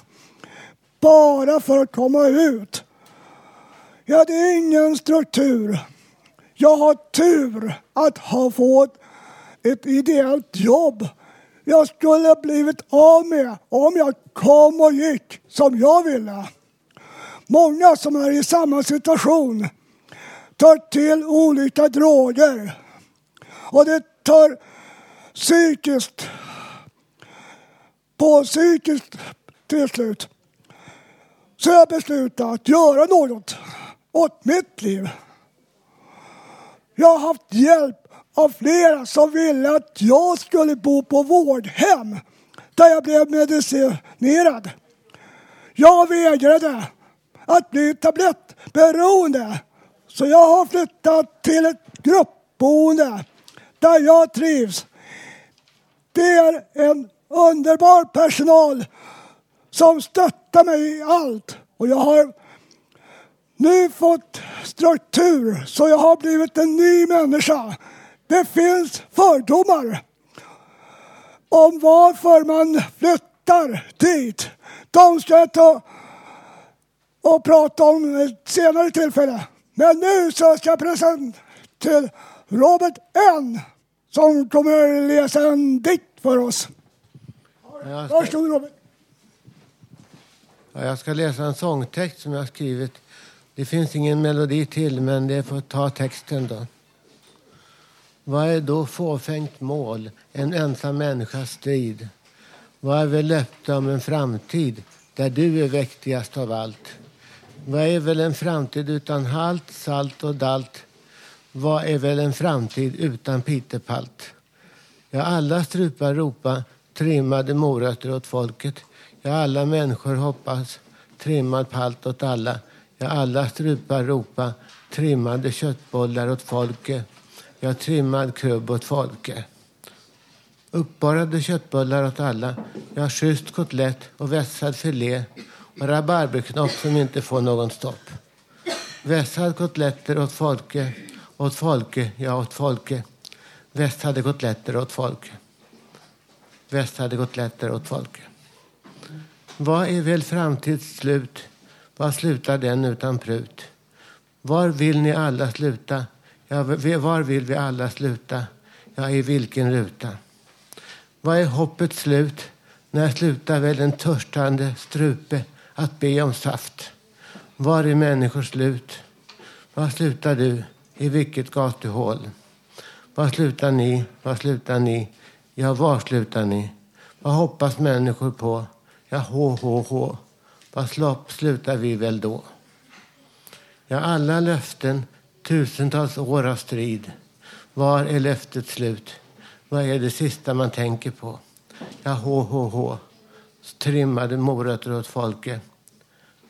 Bara för att komma ut. Jag hade ingen struktur. Jag har tur att ha fått ett ideellt jobb jag skulle blivit av med om jag kom och gick som jag ville. Många som är i samma situation tar till olika droger och det tar psykiskt på psykiskt till slut. Så jag beslutade att göra något åt mitt liv. Jag har haft hjälp av flera som ville att jag skulle bo på vårdhem där jag blev medicinerad. Jag vägrade att bli tablettberoende så jag har flyttat till ett gruppboende där jag trivs. Det är en underbar personal som stöttar mig i allt och jag har nu fått struktur så jag har blivit en ny människa. Det finns fördomar om varför man flyttar dit. De ska jag ta och prata om ett senare tillfälle. Men nu så ska jag presentera Robert N som kommer läsa en dikt för oss. Jag ska, Varsågod Robert. ja, jag ska läsa en sångtext som jag har skrivit. Det finns ingen melodi till, men det får ta texten då. Vad är då fåfängt mål, en ensam människas strid? Vad är väl löfte om en framtid där du är mäktigast av allt? Vad är väl en framtid utan halt, salt och dalt? Vad är väl en framtid utan pitepalt? Ja, alla strupar ropa trimmade morötter åt folket. Ja, alla människor hoppas trimmad palt åt alla. Ja, alla strupar ropa trimmade köttbollar åt folket. Ja, trimmad krubb åt folket. Uppborrade köttbullar åt alla. Ja, schysst kotlett och vässad filé och rabarberknopp som inte får någon stopp. Vässad kotletter åt folket, åt folket, ja åt folket. Vässade kotletter åt folket. Vässade kotletter åt folket. Vad är väl framtids slut? Var slutar den utan prut? Var vill ni alla sluta? Ja, var vill vi alla sluta? Ja, i vilken ruta? Vad är hoppets slut? När slutar väl en törstande strupe att be om saft? Var är människors slut? Var slutar du? I vilket gatuhål? Var slutar ni? Var slutar ni? Ja, var slutar ni? Vad hoppas människor på? Ja, hå, hå, hå. Var slopp slutar vi väl då? Ja, alla löften, tusentals år av strid. Var är löftet slut? Vad är det sista man tänker på? Ja, hå, hå, hå. Trimmade morötter åt folket.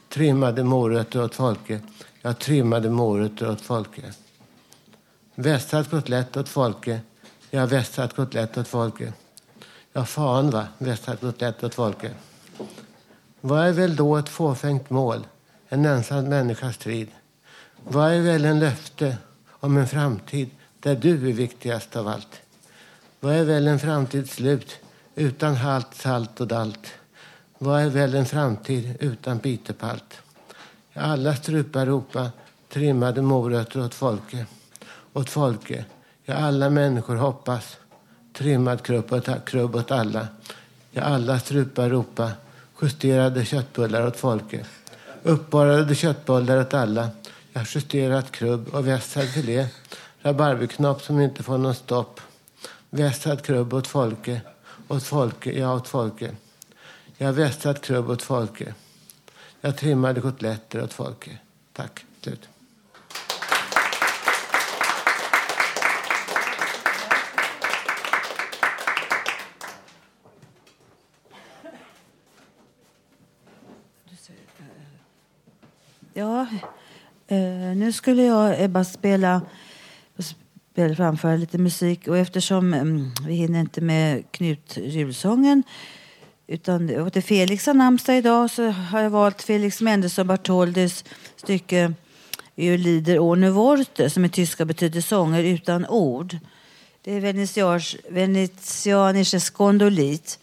Trimmade morötter åt folket. Ja, trimmade morötter åt folket. Vässad kotlett åt folket. Ja, vässad kotlett åt folket. Ja, fan va, vässad kotlett åt folket. Vad är väl då ett fåfängt mål, en ensam människas strid? Vad är väl en löfte om en framtid där du är viktigast av allt? Vad är väl en framtids slut utan halt, salt och dalt. Vad är väl en framtid utan bitepalt? Alla strupar ropa trimmade morötter åt folke, åt folke. Ja, alla människor hoppas trimmad krubb åt, krubb åt alla. Ja, alla strupar ropa justerade köttbullar åt folke. Uppborrade köttbullar åt alla. Ja, justerat krubb och vässad filé. Rabarberknopp som inte får någon stopp. Vässad krubb åt folke. Åt folke, ja åt folke. Jag vässad krubb åt folke. Jag trimmade kotletter åt folke. Tack. Slut. Ja, eh, nu skulle jag bara spela, spela framföra lite musik och eftersom mm, vi hinner inte med Knut julsången utan det är Felix har namnsdag idag så har jag valt Felix Mendelssohn Bartholdys stycke Ur lider ohne Worte som i tyska betyder sånger utan ord. Det är Venetians, Venetianische Skondolit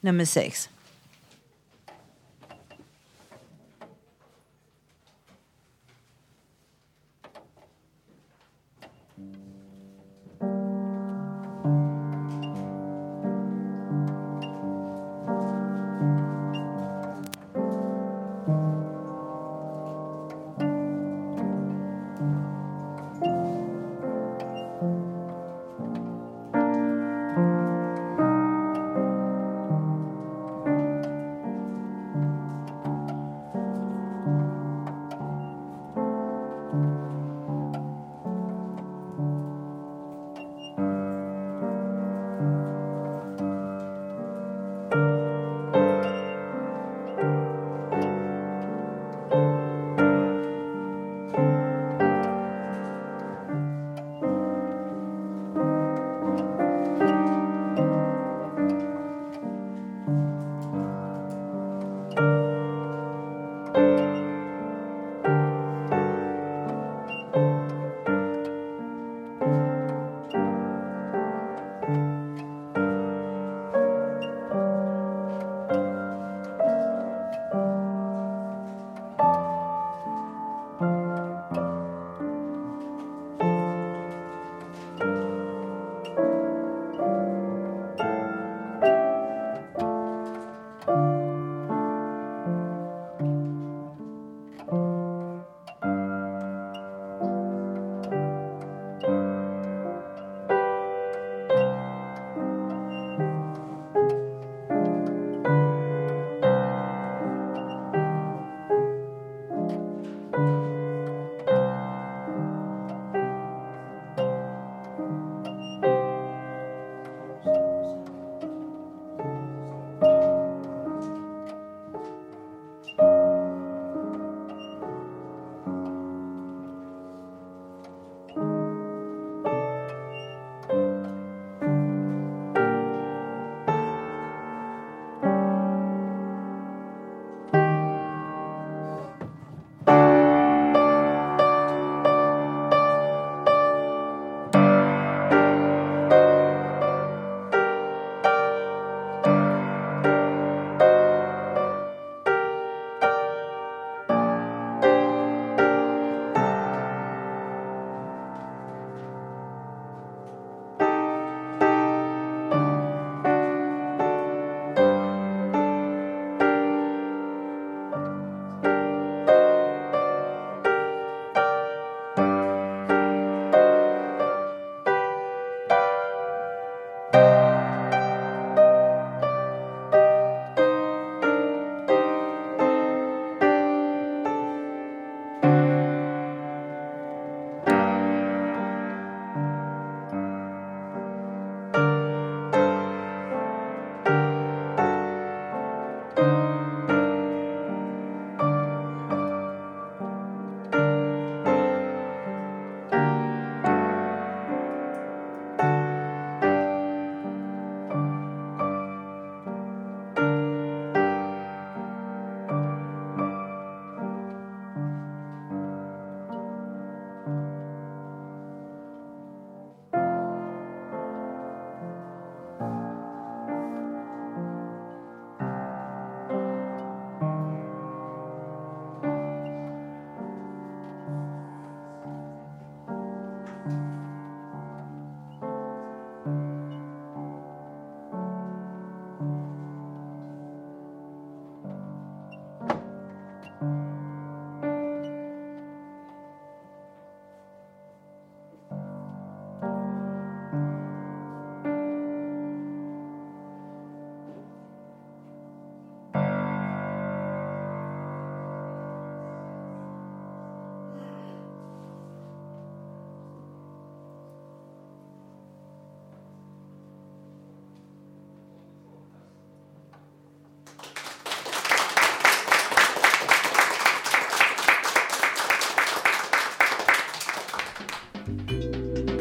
nummer sex.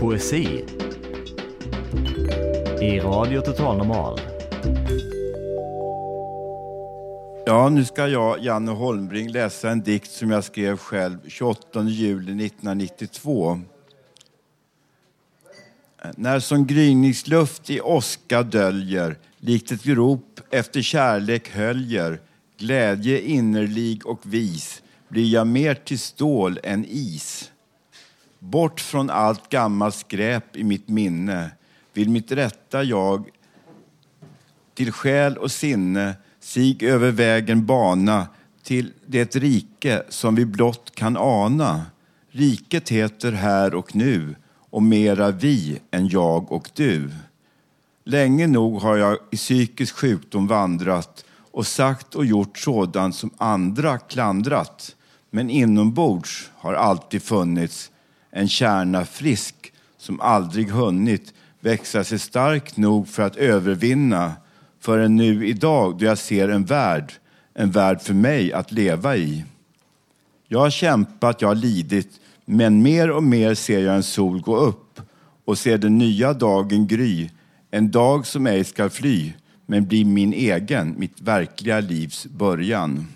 Poesi i Radio Total Normal. Ja, nu ska jag, Janne Holmbring, läsa en dikt som jag skrev själv 28 juli 1992. När som gryningsluft i åska döljer, likt ett rop efter kärlek höljer, glädje innerlig och vis, blir jag mer till stål än is. Bort från allt gammalt skräp i mitt minne vill mitt rätta jag till själ och sinne sig över vägen bana till det rike som vi blott kan ana. Riket heter här och nu och mera vi än jag och du. Länge nog har jag i psykisk sjukdom vandrat och sagt och gjort sådant som andra klandrat. Men inombords har alltid funnits en kärna frisk som aldrig hunnit växa sig stark nog för att övervinna förrän nu idag då jag ser en värld, en värld för mig att leva i. Jag har kämpat, jag har lidit, men mer och mer ser jag en sol gå upp och ser den nya dagen gry, en dag som ej skall fly, men blir min egen, mitt verkliga livs början.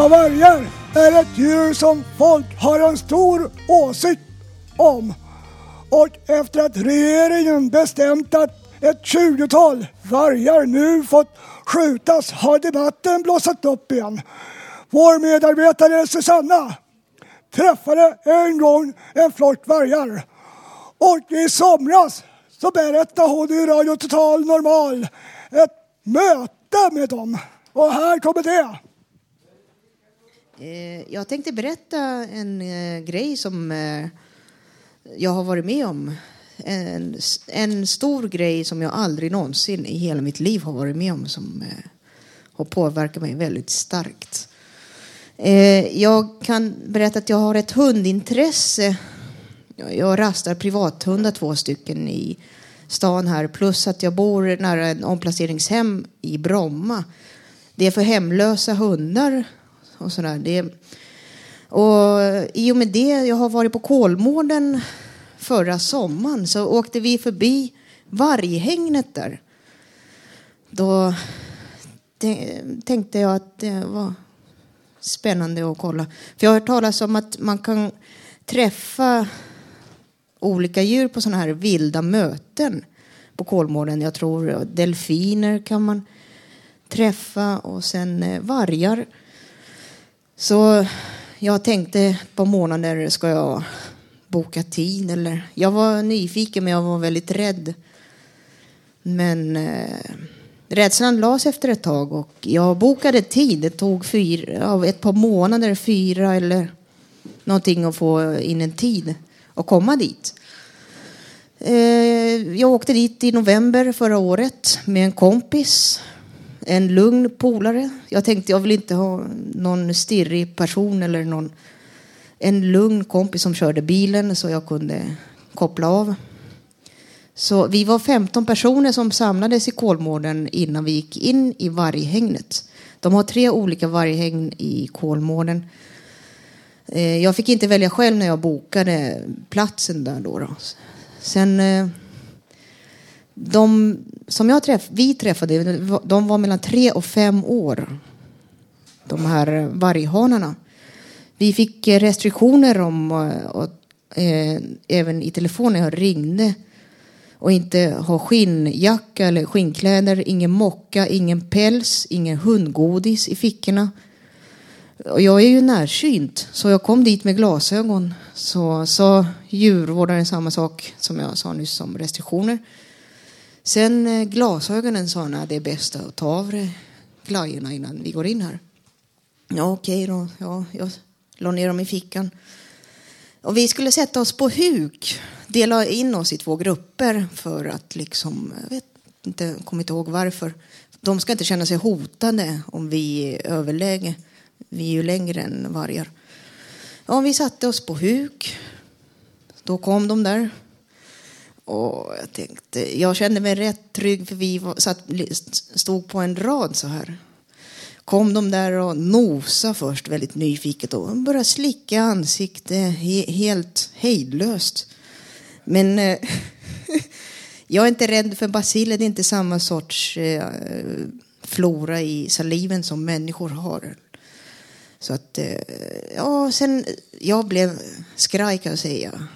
Ja, vargar är ett djur som folk har en stor åsikt om. Och efter att regeringen bestämt att ett 20-tal vargar nu fått skjutas har debatten blossat upp igen. Vår medarbetare Susanna träffade en gång en flock vargar. Och i somras så berättade hon i Radio Total Normal ett möte med dem. Och här kommer det. Eh, jag tänkte berätta en eh, grej som eh, jag har varit med om. En, en stor grej som jag aldrig någonsin i hela mitt liv har varit med om som har påverkat mig väldigt starkt. Jag kan berätta att jag har ett hundintresse. Jag- Jag rastar privathundar, två stycken i stan här. Plus att jag bor nära en omplaceringshem i Bromma. Det är för hemlösa hundar och sådär. Det, och i och med det, jag har varit på Kolmården förra sommaren, så åkte vi förbi varghägnet där. Då tänkte jag att det var spännande att kolla. För jag har hört talas om att man kan träffa olika djur på sådana här vilda möten på Kolmården. Jag tror delfiner kan man träffa och sen eh, vargar. Så jag tänkte på månader ska jag boka tid eller jag var nyfiken men jag var väldigt rädd. Men eh, rädslan lades efter ett tag och jag bokade tid. Det tog fyra, av ett par månader, fyra eller någonting att få in en tid och komma dit. Eh, jag åkte dit i november förra året med en kompis. En lugn polare. Jag tänkte jag vill inte ha någon stirrig person eller någon en lugn kompis som körde bilen så jag kunde koppla av. Så vi var 15 personer som samlades i Kolmården innan vi gick in i varghägnet. De har tre olika varghägn i Kolmården. Eh, jag fick inte välja själv när jag bokade platsen där då. då. Sen eh, de som jag träff, vi träffade, de var mellan tre och fem år. De här varghanarna. Vi fick restriktioner om, och, och, eh, även i telefon när jag ringde. Och inte ha skinnjacka eller skinnkläder, ingen mocka, ingen päls, ingen hundgodis i fickorna. Och jag är ju närsynt, så jag kom dit med glasögon. Så sa djurvårdaren samma sak som jag sa nyss om restriktioner. Sen eh, glasögonen sa han det är bäst att ta av dig glajjorna innan vi går in här. Ja, okej då. Ja, jag la ner dem i fickan. Och vi skulle sätta oss på huk, dela in oss i två grupper för att liksom, jag vet inte, kommer inte ihåg varför. De ska inte känna sig hotade om vi är i överläge. Vi är ju längre än vargar. Ja, vi satte oss på huk. Då kom de där. Och jag tänkte, jag kände mig rätt trygg för vi var, satt, stod på en rad så här. Kom de där och nosa först väldigt nyfiket och började slicka ansikte he, helt hejdlöst. Men eh, jag är inte rädd för baciller, det är inte samma sorts eh, flora i saliven som människor har. Så att, eh, ja, sen, jag blev skraj kan jag säga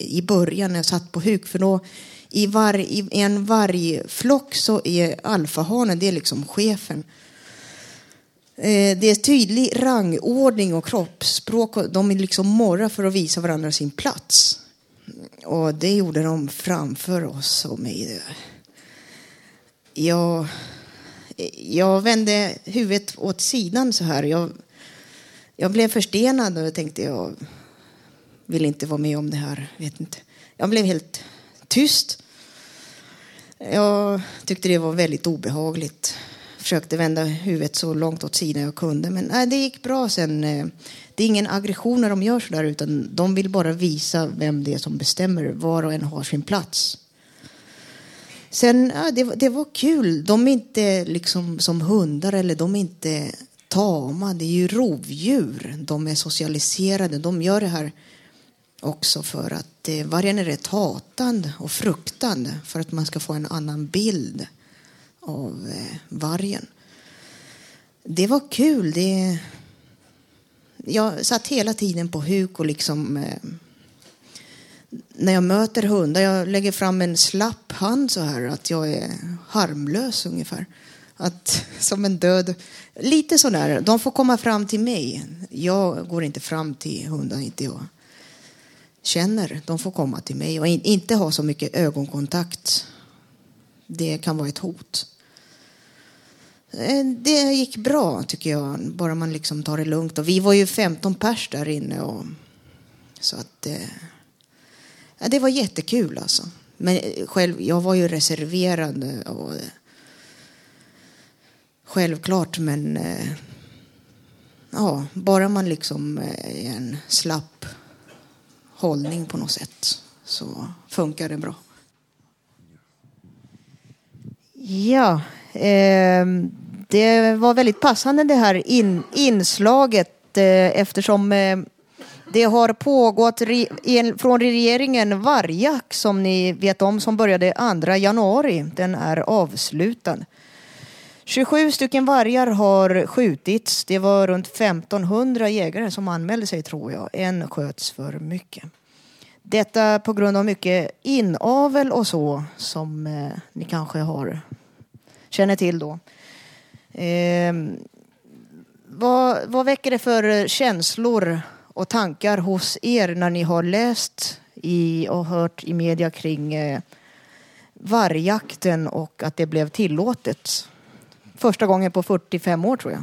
i början när jag satt på huk. För då i, var, i en vargflock så är alfahanen det är liksom chefen. Eh, det är tydlig rangordning och kroppsspråk. De är liksom morra för att visa varandra sin plats. Och det gjorde de framför oss och mig. Jag, jag vände huvudet åt sidan så här. Jag, jag blev förstenad och tänkte jag vill inte vara med om det här. Vet inte. Jag blev helt tyst. Jag tyckte det var väldigt obehagligt. Försökte vända huvudet så långt åt sidan jag kunde. Men nej, det gick bra sen. Eh, det är ingen aggression när de gör så där. Utan de vill bara visa vem det är som bestämmer. Var och en har sin plats. Sen, ja, det, det var kul. De är inte liksom som hundar eller de är inte tama. Det är ju rovdjur. De är socialiserade. De gör det här också för att eh, vargen är rätt hatad och fruktad för att man ska få en annan bild av eh, vargen. Det var kul. Det... Jag satt hela tiden på huk och liksom eh, när jag möter hundar, jag lägger fram en slapp hand så här att jag är harmlös ungefär. Att, som en död, lite sådär. De får komma fram till mig. Jag går inte fram till hundar, inte jag känner, de får komma till mig och inte ha så mycket ögonkontakt. Det kan vara ett hot. Eh, det gick bra tycker jag, bara man liksom tar det lugnt. Och vi var ju 15 pers där inne. Och, så att, eh, ja, det var jättekul alltså. Men eh, själv, jag var ju reserverad. Och, självklart, men ja, bara man liksom är en slapp hållning på något sätt så funkar det bra. Ja, eh, det var väldigt passande det här in, inslaget eh, eftersom eh, det har pågått re, en, från regeringen vargjakt som ni vet om som började 2 januari. Den är avslutad. 27 stycken vargar har skjutits. Det var runt 1500 jägare som anmälde sig tror jag. En sköts för mycket. Detta på grund av mycket inavel och så som eh, ni kanske har känner till då. Eh, vad, vad väcker det för känslor och tankar hos er när ni har läst i och hört i media kring eh, vargjakten och att det blev tillåtet? Första gången på 45 år tror jag.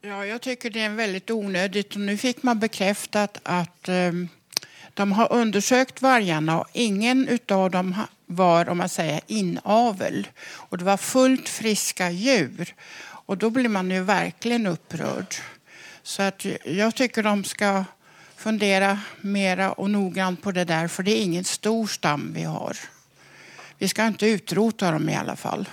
Ja, jag tycker det är väldigt onödigt. Och nu fick man bekräftat att um, de har undersökt vargarna och ingen av dem var, om man säger, inavel. Och det var fullt friska djur. Och då blir man ju verkligen upprörd. Så att jag tycker de ska fundera mera och noggrant på det där, för det är ingen stor stam vi har. Vi ska inte utrota dem i alla fall.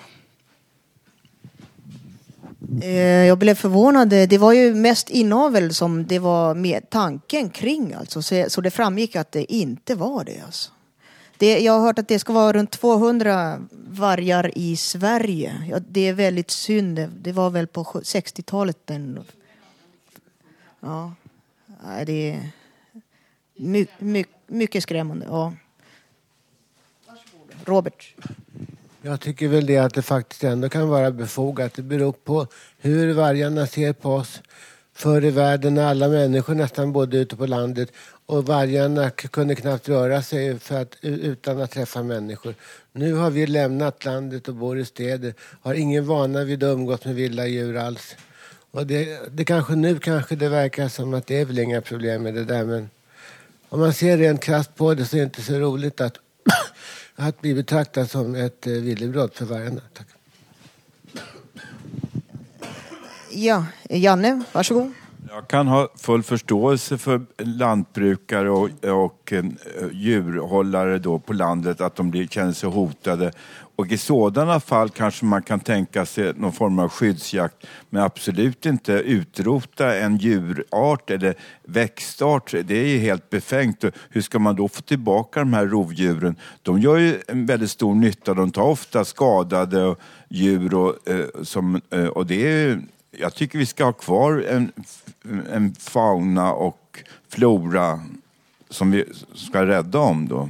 Eh, jag blev förvånad. Det var ju mest inavel som det var med tanken kring. Alltså. Så det framgick att det inte var det. Alltså. det jag har hört att det ska vara runt 200 vargar i Sverige. Ja, det är väldigt synd. Det var väl på 60-talet. Den... Ja, det är my, my, mycket skrämmande. Ja. Robert. Jag tycker väl det att det faktiskt ändå kan vara befogat. Det beror på hur vargarna ser på oss. Förr i världen när alla människor nästan bodde ute på landet och vargarna kunde knappt röra sig för att, utan att träffa människor. Nu har vi lämnat landet och bor i städer. Har ingen vana vid att umgås med vilda djur alls. Och det, det kanske nu kanske det verkar som att det är väl inga problem med det där men om man ser rent krasst på det så är det inte så roligt att att bli betraktad som ett eh, villebråd för vargarna. Tack. Ja, Janne, varsågod. Jag kan ha full förståelse för lantbrukare och, och eh, djurhållare då på landet att de blir, känner sig hotade. Och i sådana fall kanske man kan tänka sig någon form av skyddsjakt men absolut inte utrota en djurart eller växtart. Det är ju helt befängt. Och Hur ska man då få tillbaka de här rovdjuren? De gör ju en väldigt stor nytta. De tar ofta skadade djur och, eh, som, eh, och det är jag tycker vi ska ha kvar en, en fauna och flora som vi ska rädda om då.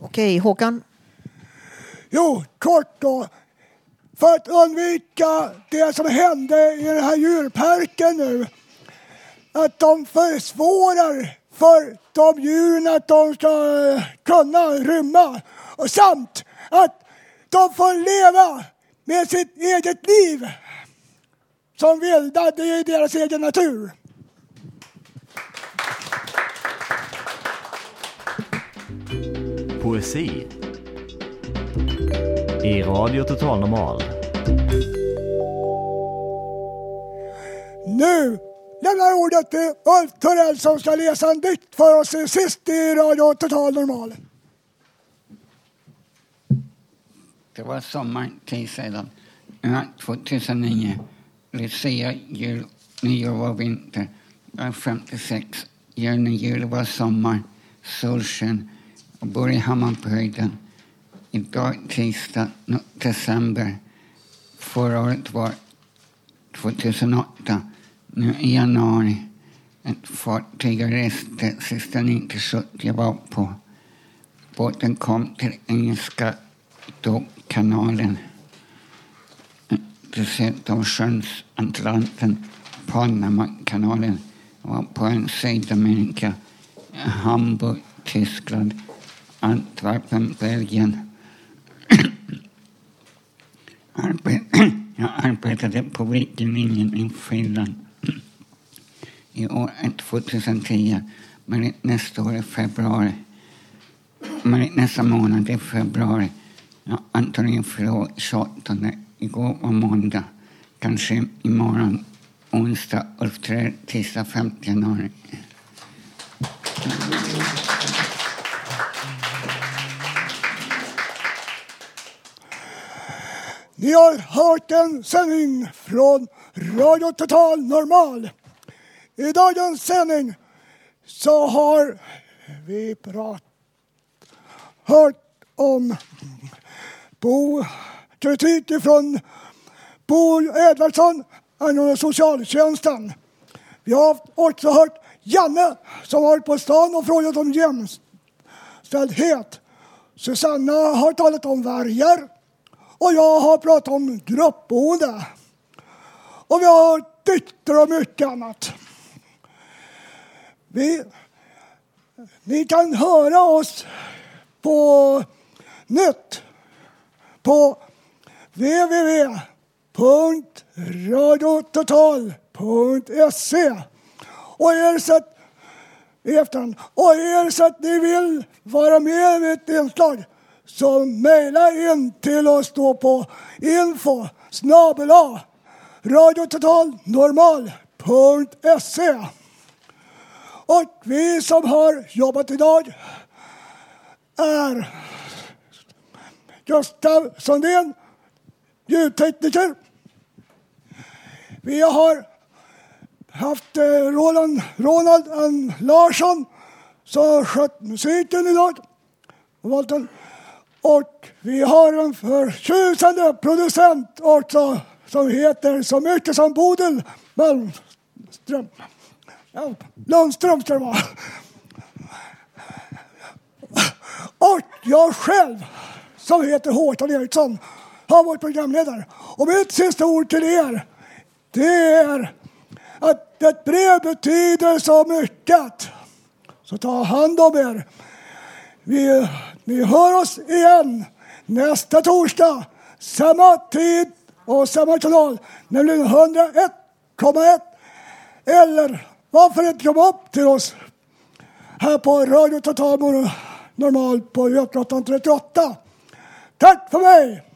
Okej, Håkan. Jo, kort då. För att undvika det som hände i den här djurparken nu. Att de försvårar för de djuren att de ska eh, kunna rymma. Och samt att de får leva med sitt eget liv. Som vilda, det är deras egen natur. Poesi i Radio Total Normal. Nu lämnar jag ordet till Ulf Torell som ska läsa en dikt för oss sist i Radio Total Normal. Det var sommartid sedan, ja, 2009. Lucia, jul, nyår var vinter. Jag är 56. Juni, jul var sommar. Solsken. Och bor i Hammarbyhöjden. Idag tisdag, no- december. Förra året var 2008. Nu i januari. Ett fartyg jag reste sista 1970 jag var på. Båten kom till engelska Dockkanalen. Precis av sjöns Atlanten, Panamakanalen. Jag var på en Sydamerika, Hamburg, Tyskland, Antwerpen, Belgien. Jag arbetade på Vikenlinjen i Finland i år 2010, men nästa år i februari. Men nästa månad i februari. Ja, antagligen fyller 28. Igår var måndag. Kanske imorgon onsdag, och tisdag 5 januari. Ni har hört en sändning från Radio Total Normal. I dagens sändning så har vi prat, hört om Bo, kritik från Bo Edvardsson angående socialtjänsten. Vi har också hört Janne som har varit på stan och frågat om jämställdhet. Susanna har talat om vargar och jag har pratat om gruppboende. Och vi har dikter och mycket annat. Vi, ni kan höra oss på nytt på www.radiototal.se och er så att, i efterhand, och er så att ni vill vara med i ett inslag så mejla in till oss då på info snabel-a radiototalnormal.se Och vi som har jobbat idag är Gustav Sundén, ljudtekniker. Vi har haft eh, Roland, Ronald N. Larsson som har skött musiken idag. Och valt. Och vi har en förtjusande producent också som heter så mycket som Bodil Malmström. Ja, Lundström ska det vara. Och jag själv som heter Håkan Eriksson har varit programledare. Och mitt sista ord till er det är att ett brev betyder så mycket. Så ta hand om er. Vi, vi hör oss igen nästa torsdag. Samma tid och samma kanal. Nämligen 101,1. Eller varför inte komma upp till oss här på Radio Total Normal på Götgatan 38. Tack för mig!